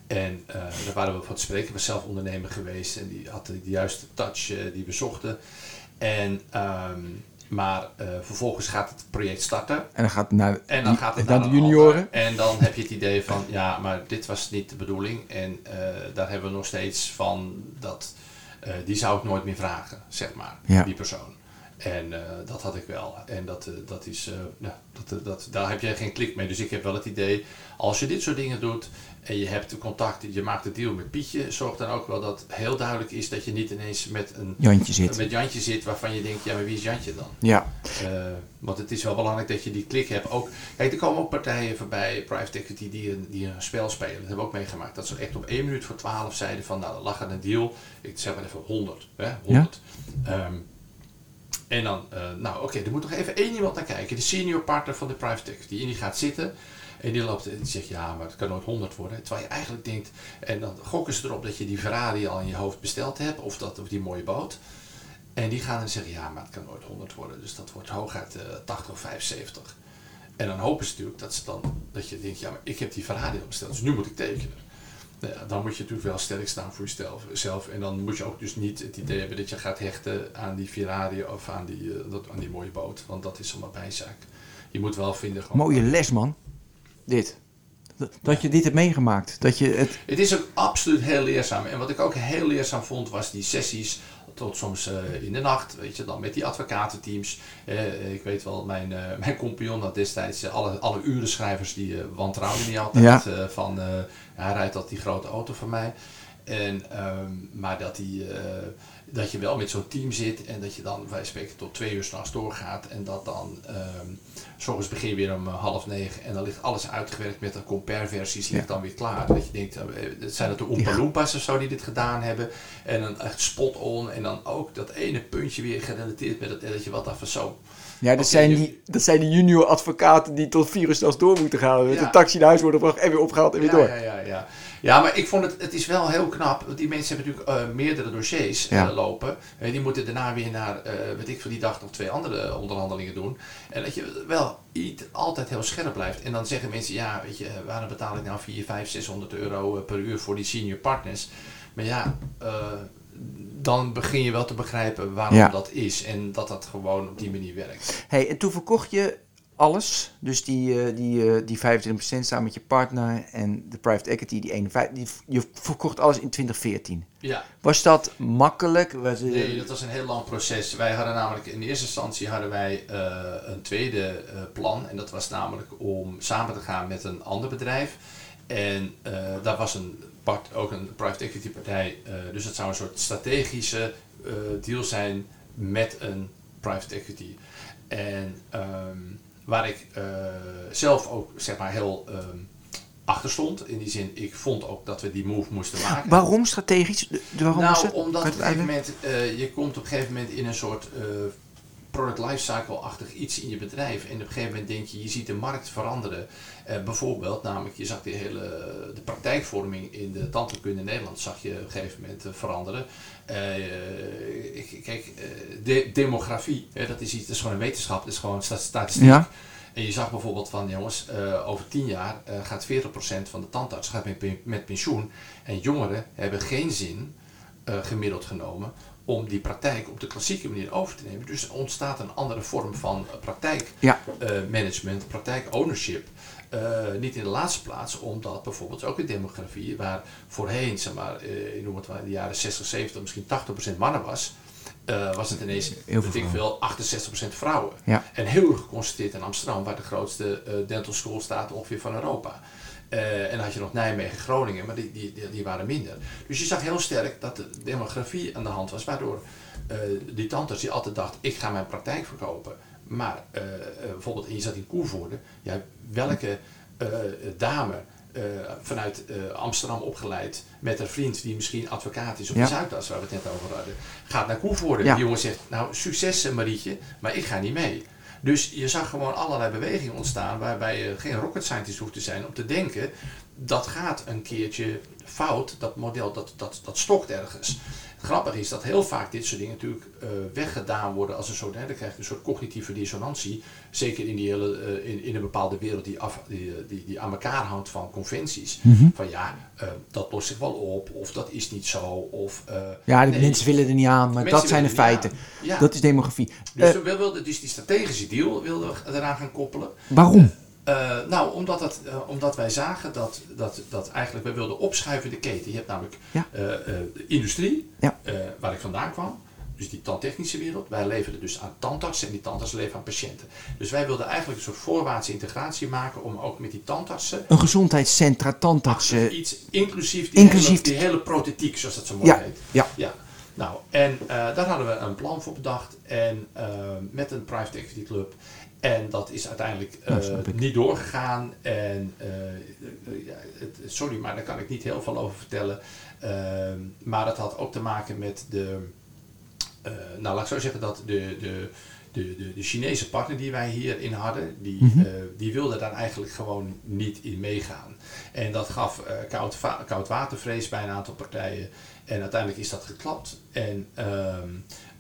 En uh, daar waren we van te spreken. Ik was zelf ondernemer geweest en die had de juiste touch die we zochten. En um, maar uh, vervolgens gaat het project starten. En dan gaat het naar, en dan gaat het naar, naar de junioren. En dan heb je het idee van, ja, maar dit was niet de bedoeling. En uh, daar hebben we nog steeds van dat, uh, die zou ik nooit meer vragen, zeg maar, ja. die persoon. En dat had ik wel. En dat, dat is, ja, dat, dat, daar heb je geen klik mee. Dus ik heb wel het idee, als je dit soort dingen doet en je hebt contact, je maakt de deal met Pietje, zorg dan ook wel dat heel duidelijk is dat je niet ineens met een Jantje zit, met Jantje zit waarvan je denkt, ja, maar wie is Jantje dan? Ja. Uh, want het is wel belangrijk dat je die klik hebt. Ook, kijk, er komen ook partijen voorbij, private equity, die een, die een spel spelen. Dat hebben we ook meegemaakt. Dat ze echt op 1 minuut voor 12 zeiden van, nou, lag een deal. Ik zeg maar even 100. Hè, 100. Ja? Um, en dan, uh, nou oké, okay, er moet nog even één iemand naar kijken. De senior partner van de private equity. En die gaat zitten. En die loopt en die zegt, ja, maar het kan nooit 100 worden. Terwijl je eigenlijk denkt, en dan gokken ze erop dat je die Ferrari al in je hoofd besteld hebt. Of, dat, of die mooie boot. En die gaan dan zeggen, ja, maar het kan nooit 100 worden. Dus dat wordt hooguit uh, 80 of 75. En dan hopen ze natuurlijk dat, ze dan, dat je denkt, ja, maar ik heb die Ferrari al besteld. Dus nu moet ik tekenen. Nou dan moet je natuurlijk wel sterk staan voor jezelf. En dan moet je ook dus niet het idee hebben dat je gaat hechten aan die Ferrari of aan die, uh, dat, aan die mooie boot. Want dat is allemaal bijzaak. Je moet wel vinden... Gewoon, Mooie les, man. Dit. Dat je dit hebt meegemaakt. Dat je het... het is ook absoluut heel leerzaam. En wat ik ook heel leerzaam vond, was die sessies tot soms uh, in de nacht, weet je, dan met die advocatenteams. Uh, ik weet wel, mijn, uh, mijn compagnon had destijds alle, alle urenschrijvers die wantrouwden niet altijd. Ja. van, hij rijdt dat die grote auto van mij. En, um, maar dat, die, dat je wel met zo'n team zit en dat je dan, wij spreken, tot twee uur s'nachts doorgaat. En dat dan, um, s ochtends begin je weer om half negen en dan ligt alles uitgewerkt met de compare-versies, ligt ja. dan weer klaar. Dat je denkt, zijn het de Oompa Loompas of zo die dit gedaan hebben? En dan echt spot-on en dan ook dat ene puntje weer gerelateerd met het dat je wat af zo. Ja, dat, okay, zijn die, dat zijn die junior advocaten die tot vier uur s'nachts door moeten gaan. Met ja. een taxi naar huis worden gebracht en weer opgehaald en weer ja, door. Ja, ja, ja. Ja, maar ik vond het, het is wel heel knap. Want die mensen hebben natuurlijk uh, meerdere dossiers ja. uh, lopen. En die moeten daarna weer naar, uh, weet ik voor die dag nog twee andere onderhandelingen doen. En dat je wel iets, altijd heel scherp blijft. En dan zeggen mensen, ja, weet je, waarom betaal ik nou 4, 5, 600 euro per uur voor die senior partners? Maar ja, dan begin je wel te begrijpen waarom Ja. dat is. En dat dat gewoon op die manier werkt. Hey, en toen verkocht je alles. Dus die, eh, die, eh, die 25% samen met je partner en de private equity, die 51. Die, je verkocht alles in 2014. Ja. Was dat makkelijk? Was het- Nee, dat was een heel lang proces. Wij hadden namelijk in eerste instantie hadden wij eh, een tweede eh, plan. En dat was namelijk om samen te gaan met een ander bedrijf. En eh, daar was een part, ook een private equity partij. eh, dus het zou een soort strategische eh, deal zijn met een private equity. En ehm, waar ik eh, zelf ook zeg maar heel ehm, achter stond. In die zin, ik vond ook dat we die move moesten maken. Waarom strategisch? Waarom Nou, omdat op een gegeven moment, eh, je komt op een gegeven moment in een soort eh, product lifecycle-achtig iets in je bedrijf. En op een gegeven moment denk je, je ziet de markt veranderen. Bijvoorbeeld, namelijk, je zag de hele de praktijkvorming in de tandheelkunde in Nederland zag je op een gegeven moment veranderen. Eh, ik, kijk, eh, de, demografie, hè, dat is iets, dat is gewoon een wetenschap, dat is gewoon sta- statistiek. Ja. En je zag bijvoorbeeld van, jongens, eh, over 10 jaar eh, gaat 40% van de tandarts gaat met, met pensioen. En jongeren hebben geen zin, eh, gemiddeld genomen, om die praktijk op de klassieke manier over te nemen. Dus er ontstaat een andere vorm van Ja. praktijkmanagement, praktijk-ownership. Eh, niet in de laatste plaats, omdat bijvoorbeeld ook in demografie, waar voorheen, zeg maar, ik noem het maar in de jaren 60, 70, misschien 80% mannen was, eh, was het ineens, Heel veel ik veel, 68% vrouwen. Ja. En heel erg geconstateerd in Amsterdam, waar de grootste dental school staat ongeveer van Europa. En dan had je nog Nijmegen, Groningen, maar die, die, die, waren minder. Dus je zag heel sterk dat de demografie aan de hand was, waardoor die tantes die altijd dacht, ik ga mijn praktijk verkopen. Maar bijvoorbeeld, en je zat in Koevoorde, ja, welke eh, dame eh, vanuit eh, Amsterdam opgeleid met een vriend die misschien advocaat is op Ja. de Zuidas, waar we het net over hadden, gaat naar Koevoorde. Ja. Die jongen zegt, nou succes Marietje, maar ik ga niet mee. Dus je zag gewoon allerlei bewegingen ontstaan waarbij je geen rocket scientist hoeft te zijn om te denken dat gaat een keertje fout. Dat model, dat, dat, dat stokt ergens. Grappig is dat heel vaak dit soort dingen natuurlijk uh, weggedaan worden als een soort, hè, dan krijg je een soort cognitieve dissonantie. Zeker in, die hele, uh, in, in een bepaalde wereld die, af, die, die, die aan elkaar hangt van conventies. Mm -hmm. Van ja, uh, dat lost zich wel op, of dat is niet zo. Of, ja, de nee, mensen willen er niet aan, maar dat zijn de feiten. Ja. Dat is demografie. Dus, we wilden, dus die strategische deal wilden we eraan gaan koppelen. Waarom? Uh, nou, omdat, uh, omdat wij zagen dat, dat, dat eigenlijk, wij wilden opschuiven de keten. Je hebt namelijk ja. uh, de industrie, ja. waar ik vandaan kwam, dus die tandtechnische wereld. Wij leverden dus aan tandartsen en die tandartsen leveren aan patiënten. Dus wij wilden eigenlijk een soort voorwaartse integratie maken om ook met die tandartsen... Een gezondheidscentra, tandartsen... Iets inclusief die, inclusief hele, die hele prothetiek, zoals dat zo mooi ja. heet. Ja. ja. Nou, en daar hadden we een plan voor bedacht. En met een private equity club... En dat is uiteindelijk uh, ja, niet doorgegaan. En uh, uh, ja, het, sorry, maar daar kan ik niet heel veel over vertellen. Ehm, maar dat had ook te maken met de. nou, laat ik zo zeggen dat de, de, de, de, de Chinese partner die wij hierin hadden, die, mm -hmm. die wilde daar eigenlijk gewoon niet in meegaan. En dat gaf koud, koud watervrees bij een aantal partijen. En uiteindelijk is dat geklapt. En ehm,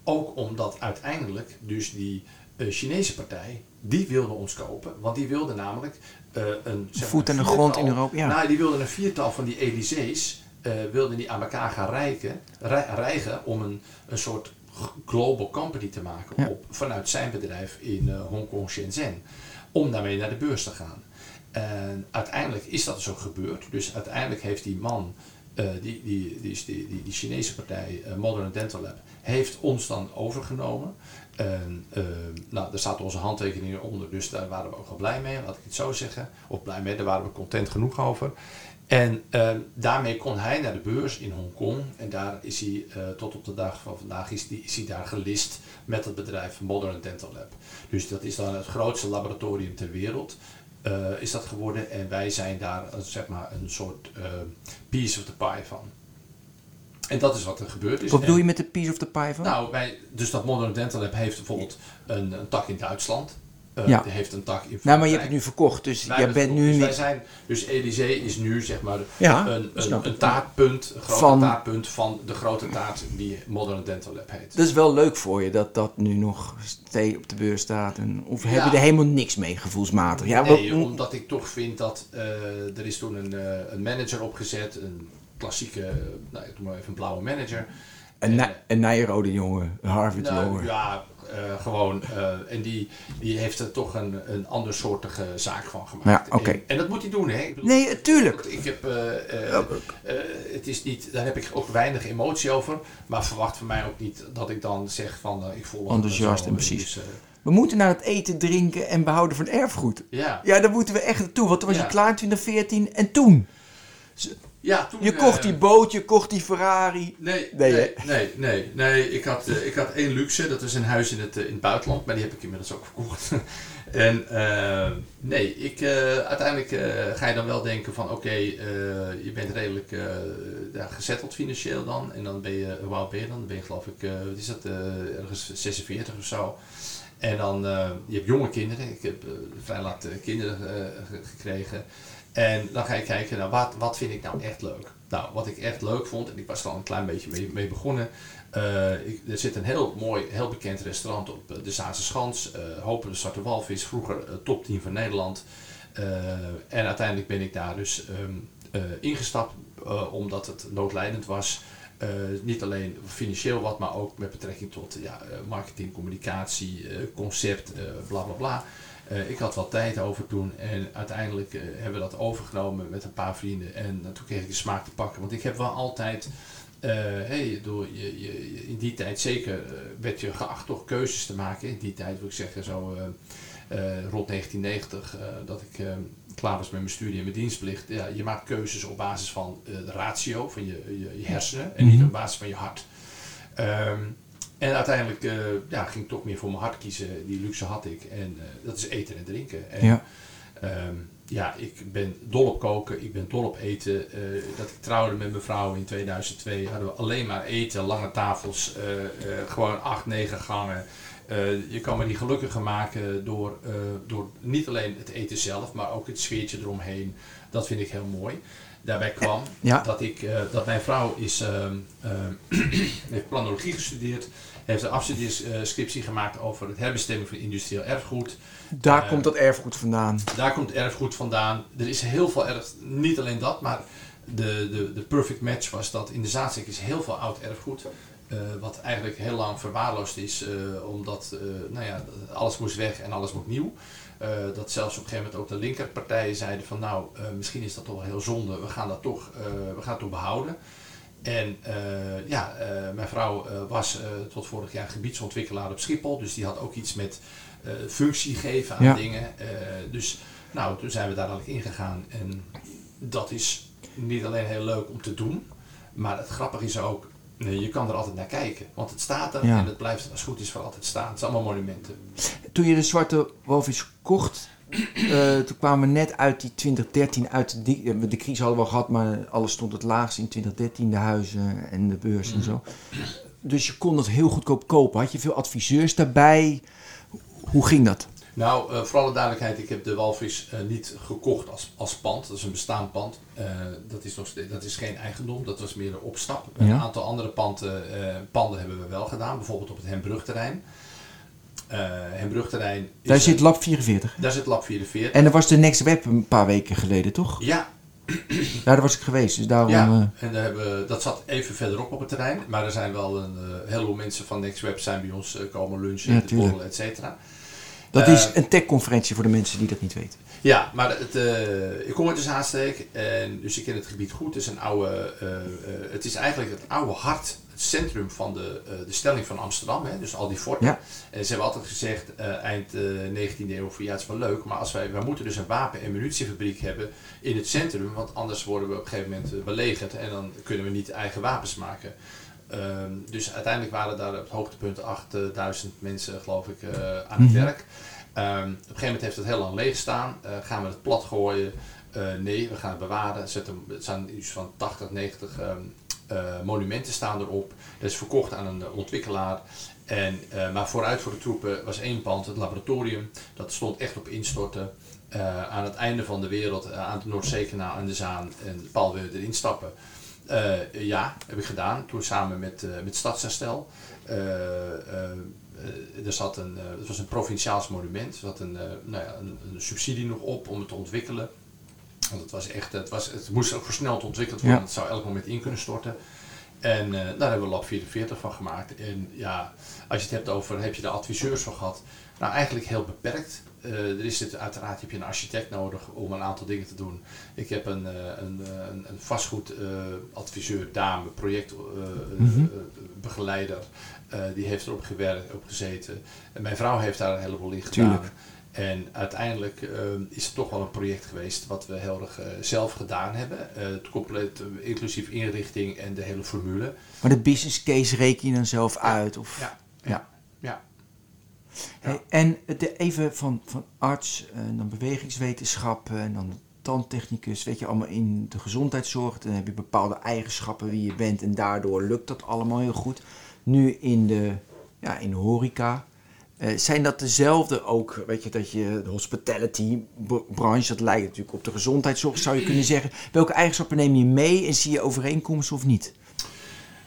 ook omdat uiteindelijk dus die Chinese partij die wilde ons kopen. Want die wilde namelijk uh, een... Zeg Voet aan de grond in Europa, ja. Nou, die wilde een viertal van die Elysees... Uh, wilden die aan elkaar gaan rijken, rij, rijgen om een, een soort global company te maken ja. op, vanuit zijn bedrijf in uh, Hongkong, Shenzhen. Om daarmee naar de beurs te gaan. En uiteindelijk is dat dus ook gebeurd. Dus uiteindelijk heeft die man, uh, die, die, die, die, die, die Chinese partij, Modern Dental Lab, heeft ons dan overgenomen. En uh, nou, daar staat onze handtekeningen onder, dus daar waren we ook wel blij mee, laat ik het zo zeggen. Of blij mee, daar waren we content genoeg over. En uh, daarmee kon hij naar de beurs in Hongkong. En daar is hij uh, tot op de dag van vandaag is, hij daar gelist met het bedrijf Modern Dental Lab. Dus dat is dan het grootste laboratorium ter wereld. Uh, is dat geworden en wij zijn daar zeg maar een soort piece of the pie van. En dat is wat er gebeurd is. Wat bedoel je met de piece of the pie van? Nou, wij, dus dat Modern Dental Lab heeft bijvoorbeeld een, een tak in Duitsland. Uh, ja. Die heeft een tak in Nou, maar je hebt het nu verkocht, dus jij bent nu dus niet... Wij zijn, dus Elysée is nu zeg maar ja, een, een, een, taartpunt, een grote van... taartpunt van de grote taart die Modern Dental Lab heet. Dat is wel leuk voor je dat dat nu nog steeds op de beurs staat. En, of ja. heb je er helemaal niks mee gevoelsmatig? Ja, nee, wat... omdat ik toch vind dat uh, er is toen een, uh, een manager opgezet, een klassieke, nou, ik maar even een blauwe manager. Een, en, een Nijrode jongen, een Harvard nou, jongen. Ja, uh, gewoon. Uh, en die, die heeft er toch een, een andersoortige zaak van gemaakt. Ja, okay. en, en, dat moet hij doen, hè? Ik bedoel, nee, tuurlijk. Ik heb, uh, het is niet, daar heb ik ook weinig emotie over. Maar verwacht van mij ook niet dat ik dan zeg van ik voel enthousiast en precies. Dus, we moeten naar het eten, drinken en behouden van erfgoed. Ja. Ja, daar moeten we echt naartoe. Want toen was ja. je klaar in 2014 en toen. Ja, toen, je kocht die boot, je kocht die Ferrari. Nee, nee, nee, nee. nee, nee. Ik, had, uh, ik had één luxe, dat is een huis in het, uh, in het buitenland, maar die heb ik inmiddels ook verkocht. en uh, nee, ik, uiteindelijk ga je dan wel denken van oké, okay, je bent redelijk ja, gezetteld financieel dan. En dan ben je, hoe oud ben je dan? Dan ben je geloof ik, wat is dat, ergens 46 of zo. En dan, je hebt jonge kinderen, ik heb vrij laat kinderen gekregen. En dan ga je kijken, nou, wat, wat vind ik nou echt leuk? Nou, wat ik echt leuk vond, en ik was er al een klein beetje mee, mee begonnen. Uh, ik, er zit een heel mooi, heel bekend restaurant op de Zaanse Schans. Uh, Hopen de Zwarte Walvis, vroeger top 10 van Nederland. en uiteindelijk ben ik daar dus um, ingestapt, omdat het noodlijdend was. niet alleen financieel wat, maar ook met betrekking tot ja, marketing, communicatie, concept, bla bla bla. Uh, ik had wat tijd over toen en uiteindelijk uh, hebben we dat overgenomen met een paar vrienden. En uh, toen kreeg ik de smaak te pakken. Want ik heb wel altijd, hey, door je, je, in die tijd zeker werd je geacht toch keuzes te maken. In die tijd wil ik zeggen, zo rond 1990, dat ik klaar was met mijn studie en mijn dienstplicht. Ja, je maakt keuzes op basis van de ratio, van je, je, je hersenen en niet op basis van je hart. Um, en uiteindelijk uh, ja, ging ik toch meer voor mijn hart kiezen. Die luxe had ik. En uh, dat is eten en drinken. En, ja. Um, ja, ik ben dol op koken. Ik ben dol op eten. Uh, dat ik trouwde met mijn vrouw in 2002 hadden we alleen maar eten. Lange tafels. gewoon acht, negen gangen. je kan me die gelukkiger maken door, door niet alleen het eten zelf, maar ook het sfeertje eromheen Dat vind ik heel mooi. Daarbij kwam Ja. dat, ik, eh, dat mijn vrouw is, ehm, ehm, heeft planologie gestudeerd. Heeft een afstudeerscriptie gemaakt over het herbestemming van industrieel erfgoed. Daar Eh, komt dat erfgoed vandaan. Daar komt erfgoed vandaan. Er is heel veel erf, niet alleen dat, maar de, de, de perfect match was dat in de Zaanstreek is heel veel oud erfgoed. eh, wat eigenlijk heel lang verwaarloosd is, omdat nou ja, alles moest weg en alles moet nieuw. Eh, dat zelfs op een gegeven moment ook de linkerpartijen zeiden van nou, eh, misschien is dat toch wel heel zonde, we gaan dat toch, eh, we gaan het toch behouden. En ja, mijn vrouw was tot vorig jaar gebiedsontwikkelaar op Schiphol, dus die had ook iets met functie geven aan Ja. dingen. Dus nou, toen zijn we daar eigenlijk ingegaan en dat is niet alleen heel leuk om te doen, maar het grappige is ook, je kan er altijd naar kijken, want het staat er Ja. en het blijft als het goed is voor altijd staan. Het zijn allemaal monumenten. Toen je de Zwarte Walvis kocht, eh, toen kwamen we net uit die 2013, uit die, eh, de crisis hadden we al gehad, maar alles stond het laagst in 2013, de huizen en de beurs en zo. Dus je kon dat heel goedkoop kopen. Had je veel adviseurs daarbij? Hoe ging dat? Nou, eh, voor alle duidelijkheid, ik heb de walvis niet gekocht als, als pand. Dat is een bestaand pand. Dat, is nog, dat is geen eigendom, dat was meer een opstap. Een aantal andere panden, panden hebben we wel gedaan, bijvoorbeeld op het Hembrugterrein. Eh Hembrugterrein. is Daar zit Lab 44. daar zit Lab 44. En er was de Next Web een paar weken geleden, toch? Ja, Daar was ik geweest, dus daarom... ja. eh, en daar hebben, dat zat even verderop op het terrein. Maar er zijn wel een uh, heleboel mensen van NextWeb zijn bij ons eh, komen lunchen, Ja, borrelen, et cetera. dat Eh, is een tech-conferentie voor de mensen die dat niet weten. Ja, maar het, eh, ik kom uit de Zaanstreek en dus ik ken het gebied goed. Het is, een oude, eh, eh, het is eigenlijk het oude hart, het centrum van de, eh, de stelling van Amsterdam. Hè? Dus al die forten. Ja. En ze hebben altijd gezegd, eh, eind eh 19e eeuw, van ja het is wel leuk, maar als wij, wij moeten dus een wapen- en munitiefabriek hebben in het centrum, want anders worden we op een gegeven moment eh, belegerd en dan kunnen we niet eigen wapens maken. Ehm, dus uiteindelijk waren daar op het hoogtepunt 8000 mensen, geloof ik, eh, aan het Mhm. werk. Ehm, op een gegeven moment heeft het heel lang leeg staan. Eh, gaan we het plat gooien? Eh, nee, we gaan het bewaren. Zetten, het zijn iets van 80, 90 ehm, eh, monumenten staan erop. Dat is verkocht aan een eh, ontwikkelaar. En, eh, maar vooruit voor de troepen was één pand, het laboratorium. Dat stond echt op instorten. Eh, aan het einde van de wereld, eh, aan het Noordzeekanaal en de Zaan. En Paul wilde erin stappen. Eh, ja, heb ik gedaan. Toen samen met, eh met Stadsherstel. Eh, eh, eh, er zat een, eh, het was een provinciaals monument. Er zat eh, nou ja, een subsidie nog op om het te ontwikkelen. Want het, was echt, het, was, het moest ook versneld ontwikkeld worden. Ja. Het zou elk moment in kunnen storten. En eh, daar hebben we Lab 44 van gemaakt. En ja, als je het hebt over, heb je de adviseurs van gehad? Nou, eigenlijk heel beperkt. Eh, er is het, uiteraard heb je een architect nodig om een aantal dingen te doen. Ik heb een, eh, een, een, een vastgoedadviseur, dame, projectbegeleider. die heeft erop gewerkt, op gezeten. En mijn vrouw heeft daar een heleboel in gedaan. Tuurlijk. En uiteindelijk eh, is het toch wel een project geweest wat we heel erg eh, zelf gedaan hebben. Eh, het compleet inclusief inrichting en de hele formule. Maar de business case reken je dan zelf uit? Of... Ja, Ja. ja. Hey, en de, even van, van arts, en dan bewegingswetenschappen en dan tandtechnicus, weet je, allemaal in de gezondheidszorg. Dan heb je bepaalde eigenschappen wie je bent en daardoor lukt dat allemaal heel goed. Nu in de, ja, in de horeca. Eh, zijn dat dezelfde ook, weet je, dat je de hospitality b- branche, dat lijkt natuurlijk op de gezondheidszorg, zou je kunnen zeggen. Welke eigenschappen neem je mee en zie je overeenkomsten of niet?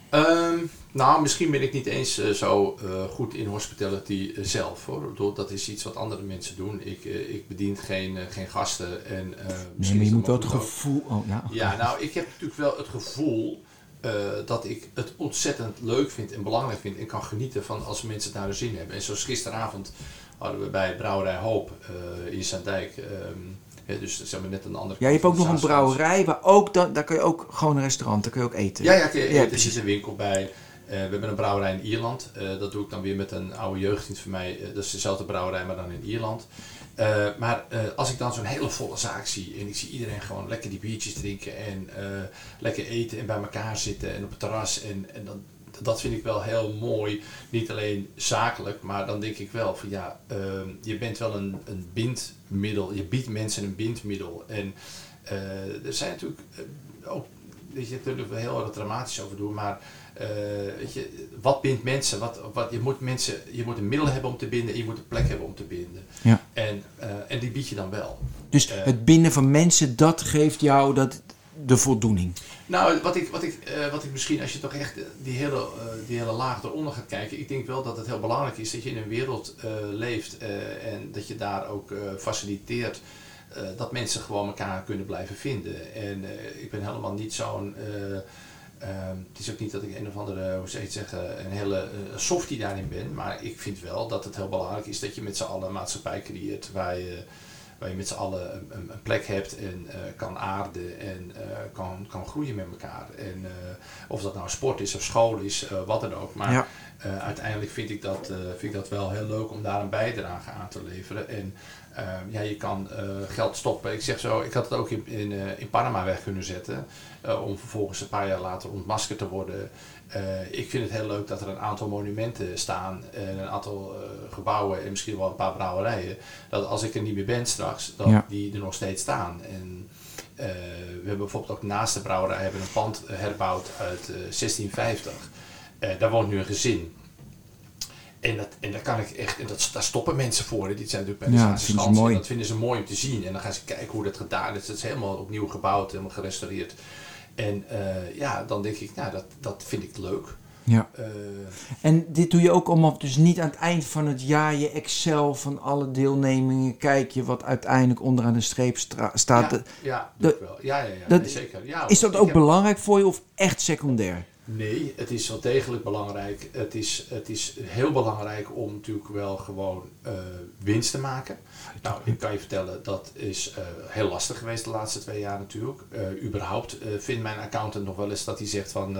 Ehm, nou, misschien ben ik niet eens eh, zo eh, goed in hospitality zelf. Hoor. Dat is iets wat andere mensen doen. Ik, ik bedien geen, geen gasten. En, Nee, misschien maar je moet wel het gevoel... Oh, ja. Ja, nou, ik heb natuurlijk wel het gevoel eh, dat ik het ontzettend leuk vind en belangrijk vind en kan genieten van als mensen het naar hun zin hebben. En zoals gisteravond hadden we bij Brouwerij Hoop eh, in Zaandijk, ehm, hè, dus zeg maar net een andere Ja, je hebt ook nog een brouwerij, waar ook dan, daar kun je ook gewoon een restaurant, daar kun je ook eten. Ja, ja, Ja, er zit een winkel bij. Eh, we hebben een brouwerij in Ierland. Dat doe ik dan weer met een oude jeugdvriend van mij. Dat is dezelfde brouwerij, maar dan in Ierland. Eh, maar eh, als ik dan zo'n hele volle zaak zie en ik zie iedereen gewoon lekker die biertjes drinken en eh, lekker eten en bij elkaar zitten en op het terras. En, en dan, dat vind ik wel heel mooi. Niet alleen zakelijk, maar dan denk ik wel van ja, ehm, je bent wel een, een bindmiddel. Je biedt mensen een bindmiddel. En er zijn natuurlijk ook, weet je, natuurlijk wel heel erg dramatisch over doen, maar eh, weet je, wat bindt mensen? Wat, wat, je, moet mensen? je moet een middel hebben om te binden en je moet een plek hebben om te binden. Ja. En, eh, en die bied je dan wel. Dus Eh. het binden van mensen, dat geeft jou dat, de voldoening. Nou, wat ik, wat, ik, wat ik misschien, als je toch echt die hele, die hele laag eronder gaat kijken, ik denk wel dat het heel belangrijk is dat je in een wereld leeft en dat je daar ook faciliteert dat mensen gewoon elkaar kunnen blijven vinden. En ik ben helemaal niet zo'n. Eh, ehm, het is ook niet dat ik een of andere, hoe zou je het zeggen, een hele eh, softie daarin ben. Maar ik vind wel dat het heel belangrijk is dat je met z'n allen een maatschappij creëert waar je, waar je met z'n allen een, een, een plek hebt en eh, kan aarden en eh, kan, kan groeien met elkaar. En of dat nou sport is of school is, wat dan ook. Maar Ja. uiteindelijk vind ik, dat, vind ik dat wel heel leuk om daar een bijdrage aan te leveren. En eh, ja, je kan eh, geld stoppen. Ik zeg zo, ik had het ook in, in, eh, in Panama weg kunnen zetten. eh, om vervolgens een paar jaar later ontmaskerd te worden. Ik vind het heel leuk dat er een aantal monumenten staan. En een aantal gebouwen en misschien wel een paar brouwerijen. Dat als ik er niet meer ben straks, dat Ja. die er nog steeds staan. En we hebben bijvoorbeeld ook naast de brouwerij hebben een pand herbouwd uit eh, 1650. Eh, daar woont nu een gezin. En, dat, en daar kan ik echt, en dat, daar stoppen mensen voor. hè. Die zijn natuurlijk bij de Ja, dat vinden ze mooi. dat vinden ze mooi om te zien. En dan gaan ze kijken hoe dat gedaan is. Dat is helemaal opnieuw gebouwd, helemaal gerestaureerd. En eh, ja, dan denk ik, nou, dat, dat vind ik leuk. Ja. Eh, En dit doe je ook allemaal dus niet aan het eind van het jaar je Excel van alle deelnemingen kijk je wat uiteindelijk onderaan de streep staat. ja, ja, dat- wel. Ja, ja, ja dat- nee, zeker. Ja, Is dat ook heb- belangrijk voor je of echt secundair? Nee, het is wel degelijk belangrijk. Het is, het is heel belangrijk om natuurlijk wel gewoon eh, winst te maken. Nou, ik kan je vertellen, dat is eh, heel lastig geweest de laatste twee jaar natuurlijk. Eh, überhaupt vindt mijn accountant nog wel eens dat hij zegt van...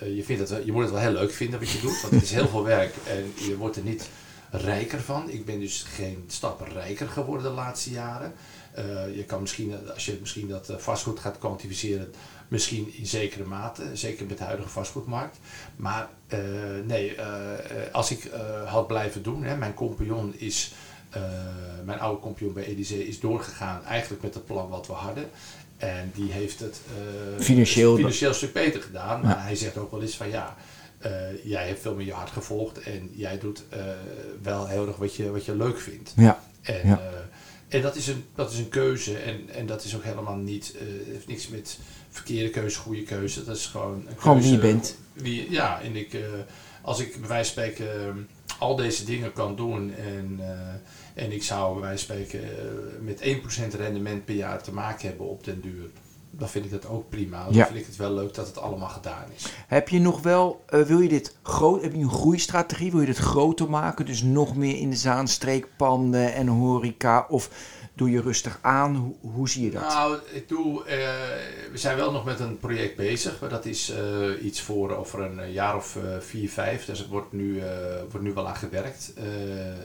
je, vindt het, je moet het wel heel leuk vinden wat je doet, want het is heel veel werk en je wordt er niet rijker van. Ik ben dus geen stap rijker geworden de laatste jaren. Je kan misschien, als je misschien dat vastgoed gaat kwantificeren, misschien in zekere mate, zeker met de huidige vastgoedmarkt. Maar eh, nee, eh, eh, als ik had blijven doen, hè, mijn compagnon is, mijn oude compagnon bij EDC is doorgegaan eigenlijk met het plan wat we hadden. En die heeft het Financieel- financieel stuk beter gedaan. Maar hij zegt ook wel eens van ja, jij hebt veel meer je hart gevolgd en jij doet wel heel erg wat je, wat je leuk vindt. Ja. En, Ja. en dat, is een, dat is een keuze en, en dat is ook helemaal niet, heeft niks met verkeerde keuze, goede keuze. Dat is gewoon een Gewoon wie je bent. wie- ja, en ik, eh, als ik bij wijze van spreken eh, al deze dingen kan doen en, eh, en ik zou bij wijze van spreken eh, met 1% rendement per jaar te maken hebben op den duur, dan vind ik dat ook prima. Dan Ja. vind ik het wel leuk dat het allemaal gedaan is. Heb je nog wel, eh, wil je dit groot, heb je een groeistrategie? Wil je dit groter maken? Dus nog meer in de Zaanstreekpanden en horeca? Of doe je rustig aan? Hoe, hoe zie je dat? Nou, ik doe, eh, we zijn wel nog met een project bezig, maar dat is eh, iets voor over een jaar of eh, vier, vijf. Dus er wordt nu, wordt nu wel aan gewerkt.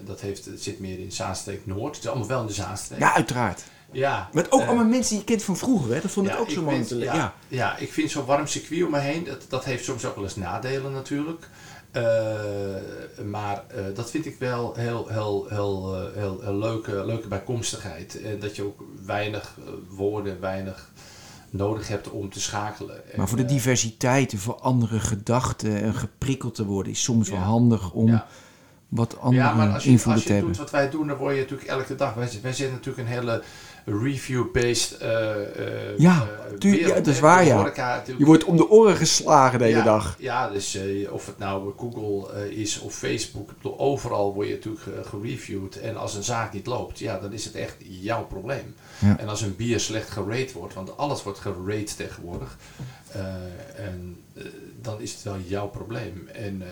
Dat heeft, het zit meer in Zaanstreek Noord. Het is allemaal wel in de Zaanstreek. Ja, uiteraard. ja Met ook allemaal mensen die je kent van vroeger, hè? Dat vond ik Ja, ook zo mooi ja, ja. ja. ik vind zo'n warm circuit om me heen, dat, dat heeft soms ook wel eens nadelen natuurlijk. Eh, maar eh, dat vind ik wel heel, heel, heel, eh, heel, heel leuke, leuke bijkomstigheid. En dat je ook weinig woorden, weinig nodig hebt om te schakelen. Maar voor de diversiteit en voor andere gedachten en geprikkeld te worden, is soms wel Ja. handig om ja. wat andere Ja, maar als je, invloeden als te je hebben. doet wat wij doen, dan word je natuurlijk elke dag. Wij, wij zijn natuurlijk een hele review-based eh, Ja, eh, tuur- ja, dat is waar, ja. horeca Je wordt om de oren geslagen de hele ja, dag. Ja, dus of het nou Google is of Facebook, overal word je natuurlijk gereviewd. En als een zaak niet loopt, ja, dan is het echt jouw probleem. Ja. En als een bier slecht gerate wordt, want alles wordt gerate tegenwoordig, en, dan is het wel jouw probleem. En,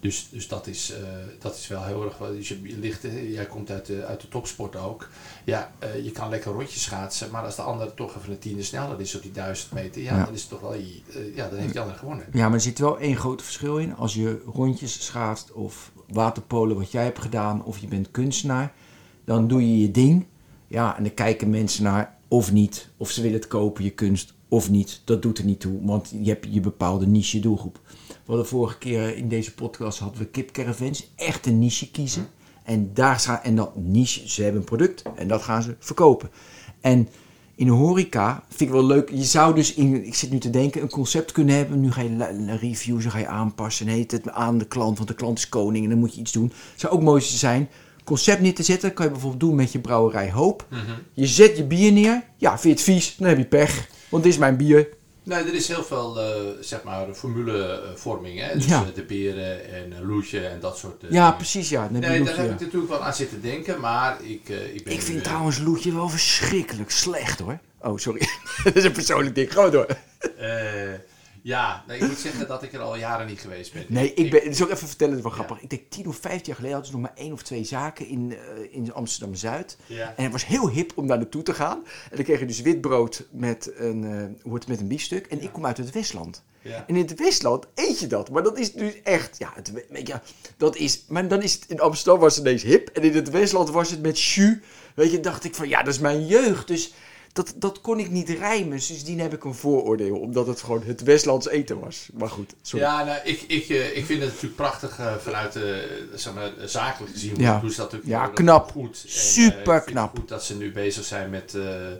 dus dus dat, is, eh, dat is wel heel erg. Dus je, je ligt, eh, jij komt uit de, uit de topsport ook. Ja, eh, je kan lekker rondjes schaatsen, maar als de ander toch even een tiende sneller is op die duizend meter, ja, Ja. dan is het toch wel, ja, dan heeft die ander gewonnen. Ja, maar er zit wel één groot verschil in. Als je rondjes schaatst of waterpolen wat jij hebt gedaan of je bent kunstenaar, dan doe je je ding. Ja, en dan kijken mensen naar of niet, of ze willen het kopen, je kunst, of niet. Dat doet er niet toe, want je hebt je bepaalde niche doelgroep. We hadden vorige keer in deze podcast hadden we kipcaravans, echt een niche kiezen. En daar gaan, en dat niche, ze hebben een product en dat gaan ze verkopen. En in de horeca vind ik wel leuk. Je zou dus, in, ik zit nu te denken, een concept kunnen hebben. Nu ga je reviews, dan ga je aanpassen. En heet het aan de klant, want de klant is koning en dan moet je iets doen. Zou ook mooi zijn. concept neer te zetten. kan je bijvoorbeeld doen met je brouwerij Hoop. Mhm. Je zet je bier neer. Ja, vind je het vies? Dan heb je pech. Want dit is mijn bier. Nee, er is heel veel, eh, zeg maar, formulevorming. Hè? Dus Ja. eh, de beren en uh, loetje en dat soort eh, Ja, dingen. precies. Ja, Nee, daar heb ja. ik natuurlijk wel aan zitten denken, maar ik, eh, ik ben Ik nu, vind eh, trouwens Loetje wel verschrikkelijk slecht hoor. Oh, sorry. dat is een persoonlijk ding. Maar door. Ja, nee, ik moet zeggen dat ik er al jaren niet geweest ben. Nee, ik ben. Zal ik even vertellen, het is wel grappig. Ik denk 10 of 15 jaar geleden hadden ze nog maar één of twee zaken in, eh, in Amsterdam Zuid. Ja. En het was heel hip om daar naartoe te gaan. En dan kreeg je dus witbrood met een, eh, hoe heet het, met een biefstuk. En ik kom uit het Westland. Ja. En in het Westland eet je dat. Maar dat is dus echt, ja, het, weet je, dat is, maar dan is het, in Amsterdam was het ineens hip. En in het Westland was het met jus. Weet je, dacht ik van, ja, dat is mijn jeugd. Dus dat, dat kon ik niet rijmen. Dus sindsdien heb ik een vooroordeel. Omdat het gewoon het Westlands eten was. Maar goed, sorry. Ja, nou, ik, ik, eh, ik vind het natuurlijk prachtig eh, vanuit de, zeg maar, zakelijk gezien. Ja. Hoe ze dat Ja, knap. Goed. En, Super eh, knap. goed dat ze nu bezig zijn met, eh, eh,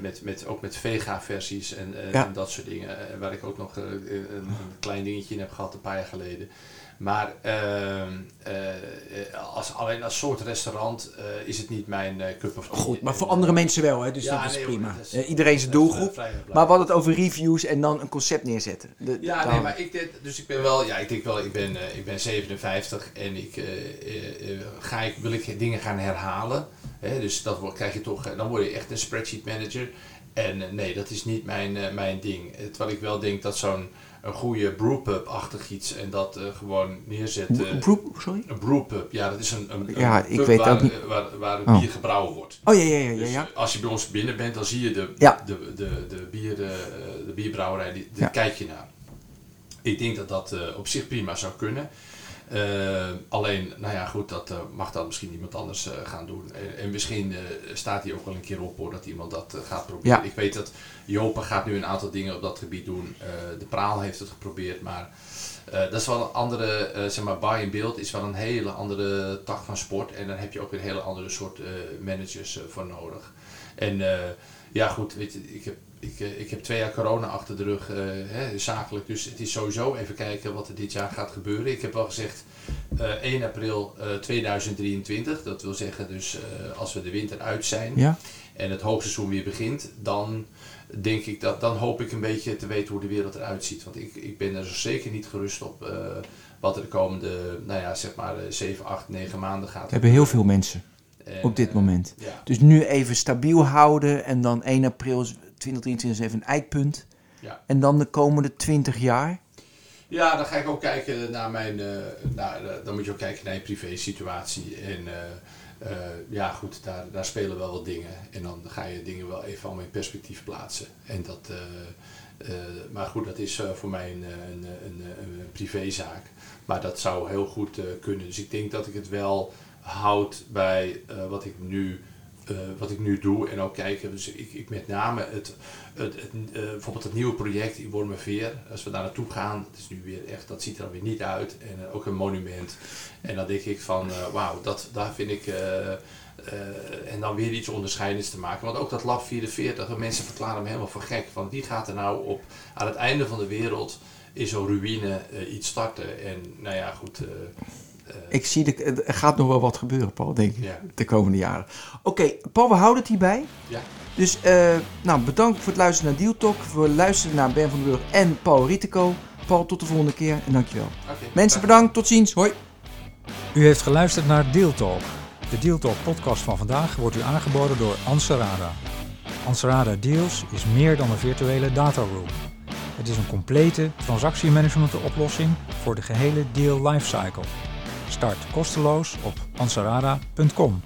met, met, ook met vega-versies en, eh, Ja. en dat soort dingen. Eh, waar ik ook nog eh, een, een klein dingetje in heb gehad een paar jaar geleden. Maar ehm, eh, als, alleen als soort restaurant eh, is het niet mijn eh, cup of tea. Goed, maar voor andere mensen wel, hè? dus ja, dat is nee, prima. hoor, dat is- iedereen zijn doelgroep. Maar hadden het over reviews en dan een concept neerzetten. De- Ja, nee, maar ik denk, dus ik ben wel, ja, ik denk wel, ik ben, ik ben 57 en ik, ga ik, wil ik dingen gaan herhalen. Hè, dus dat wordt, krijg je toch, dan word je echt een spreadsheet manager. En nee, dat is niet mijn, mijn ding. Terwijl ik wel denk dat zo'n een goede brewpub-achtig iets en dat eh, gewoon neerzetten. Bro- bro- sorry? Een brewpub, ja, dat is een, een, een Ja, ik pub weet waar, ook niet. waar, waar Oh. bier gebrouwen wordt. Oh ja, ja, ja, ja. Dus, ja. als je bij ons binnen bent, dan zie je de, Ja. de, de, de, bier, eh, de bierbrouwerij, die, daar Ja. kijk je naar. Ik denk dat dat eh, op zich prima zou kunnen. Eh, alleen, nou ja, goed, dat eh, mag dan misschien iemand anders eh, gaan doen. En, en misschien staat hij ook wel een keer op hoor, dat iemand dat gaat proberen. Ja. Ik weet dat Jopa gaat nu een aantal dingen op dat gebied doen. De Praal heeft het geprobeerd, maar dat is wel een andere, zeg maar, buy in beeld is wel een hele andere tak van sport. En dan heb je ook weer een hele andere soort managers voor nodig. En ja, goed, weet je, ik heb, ik, eh, ik heb twee jaar corona achter de rug, eh, hè, zakelijk. Dus het is sowieso even kijken wat er dit jaar gaat gebeuren. Ik heb al gezegd eh 1 april eh, 2023. Dat wil zeggen dus als we de winter uit zijn Ja? en het hoogseizoen weer begint, dan denk ik dat, dan hoop ik een beetje te weten hoe de wereld eruit ziet. Want ik, ik ben er zo zeker niet gerust op wat er de komende, nou ja, zeg maar 7, 8, 9 maanden gaat. We hebben heel veel mensen En, op dit moment. Ja, Dus nu even stabiel houden en dan 1 april 2023 is even een eikpunt. ja. En dan de komende 20 jaar. ja, dan ga ik ook kijken naar mijn, eh, naar, eh, dan moet je ook kijken naar je privé situatie. En eh, ja, goed, daar, daar spelen wel wat dingen. En dan ga je dingen wel even allemaal in perspectief plaatsen. En dat, maar goed, dat is voor mij een, een, een, privézaak. Maar dat zou heel goed kunnen. Dus ik denk dat ik het wel houd bij eh, wat ik nu. eh, wat ik nu doe en ook kijken, dus ik, ik met name het, het, het, eh, bijvoorbeeld het nieuwe project in Wormerveer, als we daar naartoe gaan, het is nu weer echt, dat ziet er dan weer niet uit en ook een monument. En dan denk ik van, wauw, dat, daar vind ik, en dan weer iets onderscheidends te maken. Want ook dat Lab 44, mensen verklaren me helemaal voor gek, van wie gaat er nou op, aan het einde van de wereld, in zo'n ruïne iets starten. En nou ja, goed. Eh, Ik zie, de, er gaat nog wel wat gebeuren, Paul, denk ik, Ja. de komende jaren. Oké, Paul, we houden het hierbij. ja. Dus eh, nou, bedankt voor het luisteren naar Deal Talk. Voor het luisteren naar Ben van den Burg en Paul Rieteco. Paul, tot de volgende keer en dankjewel. Oké. Mensen, bedankt. Tot ziens. Hoi. U heeft geluisterd naar Deal Talk. De Deal Talk podcast van vandaag wordt u aangeboden door Anserada. Anserada Deals is meer dan een virtuele dataroom. Het is een complete transactiemanagement oplossing voor de gehele deal lifecycle. Start kosteloos op ansarada.com.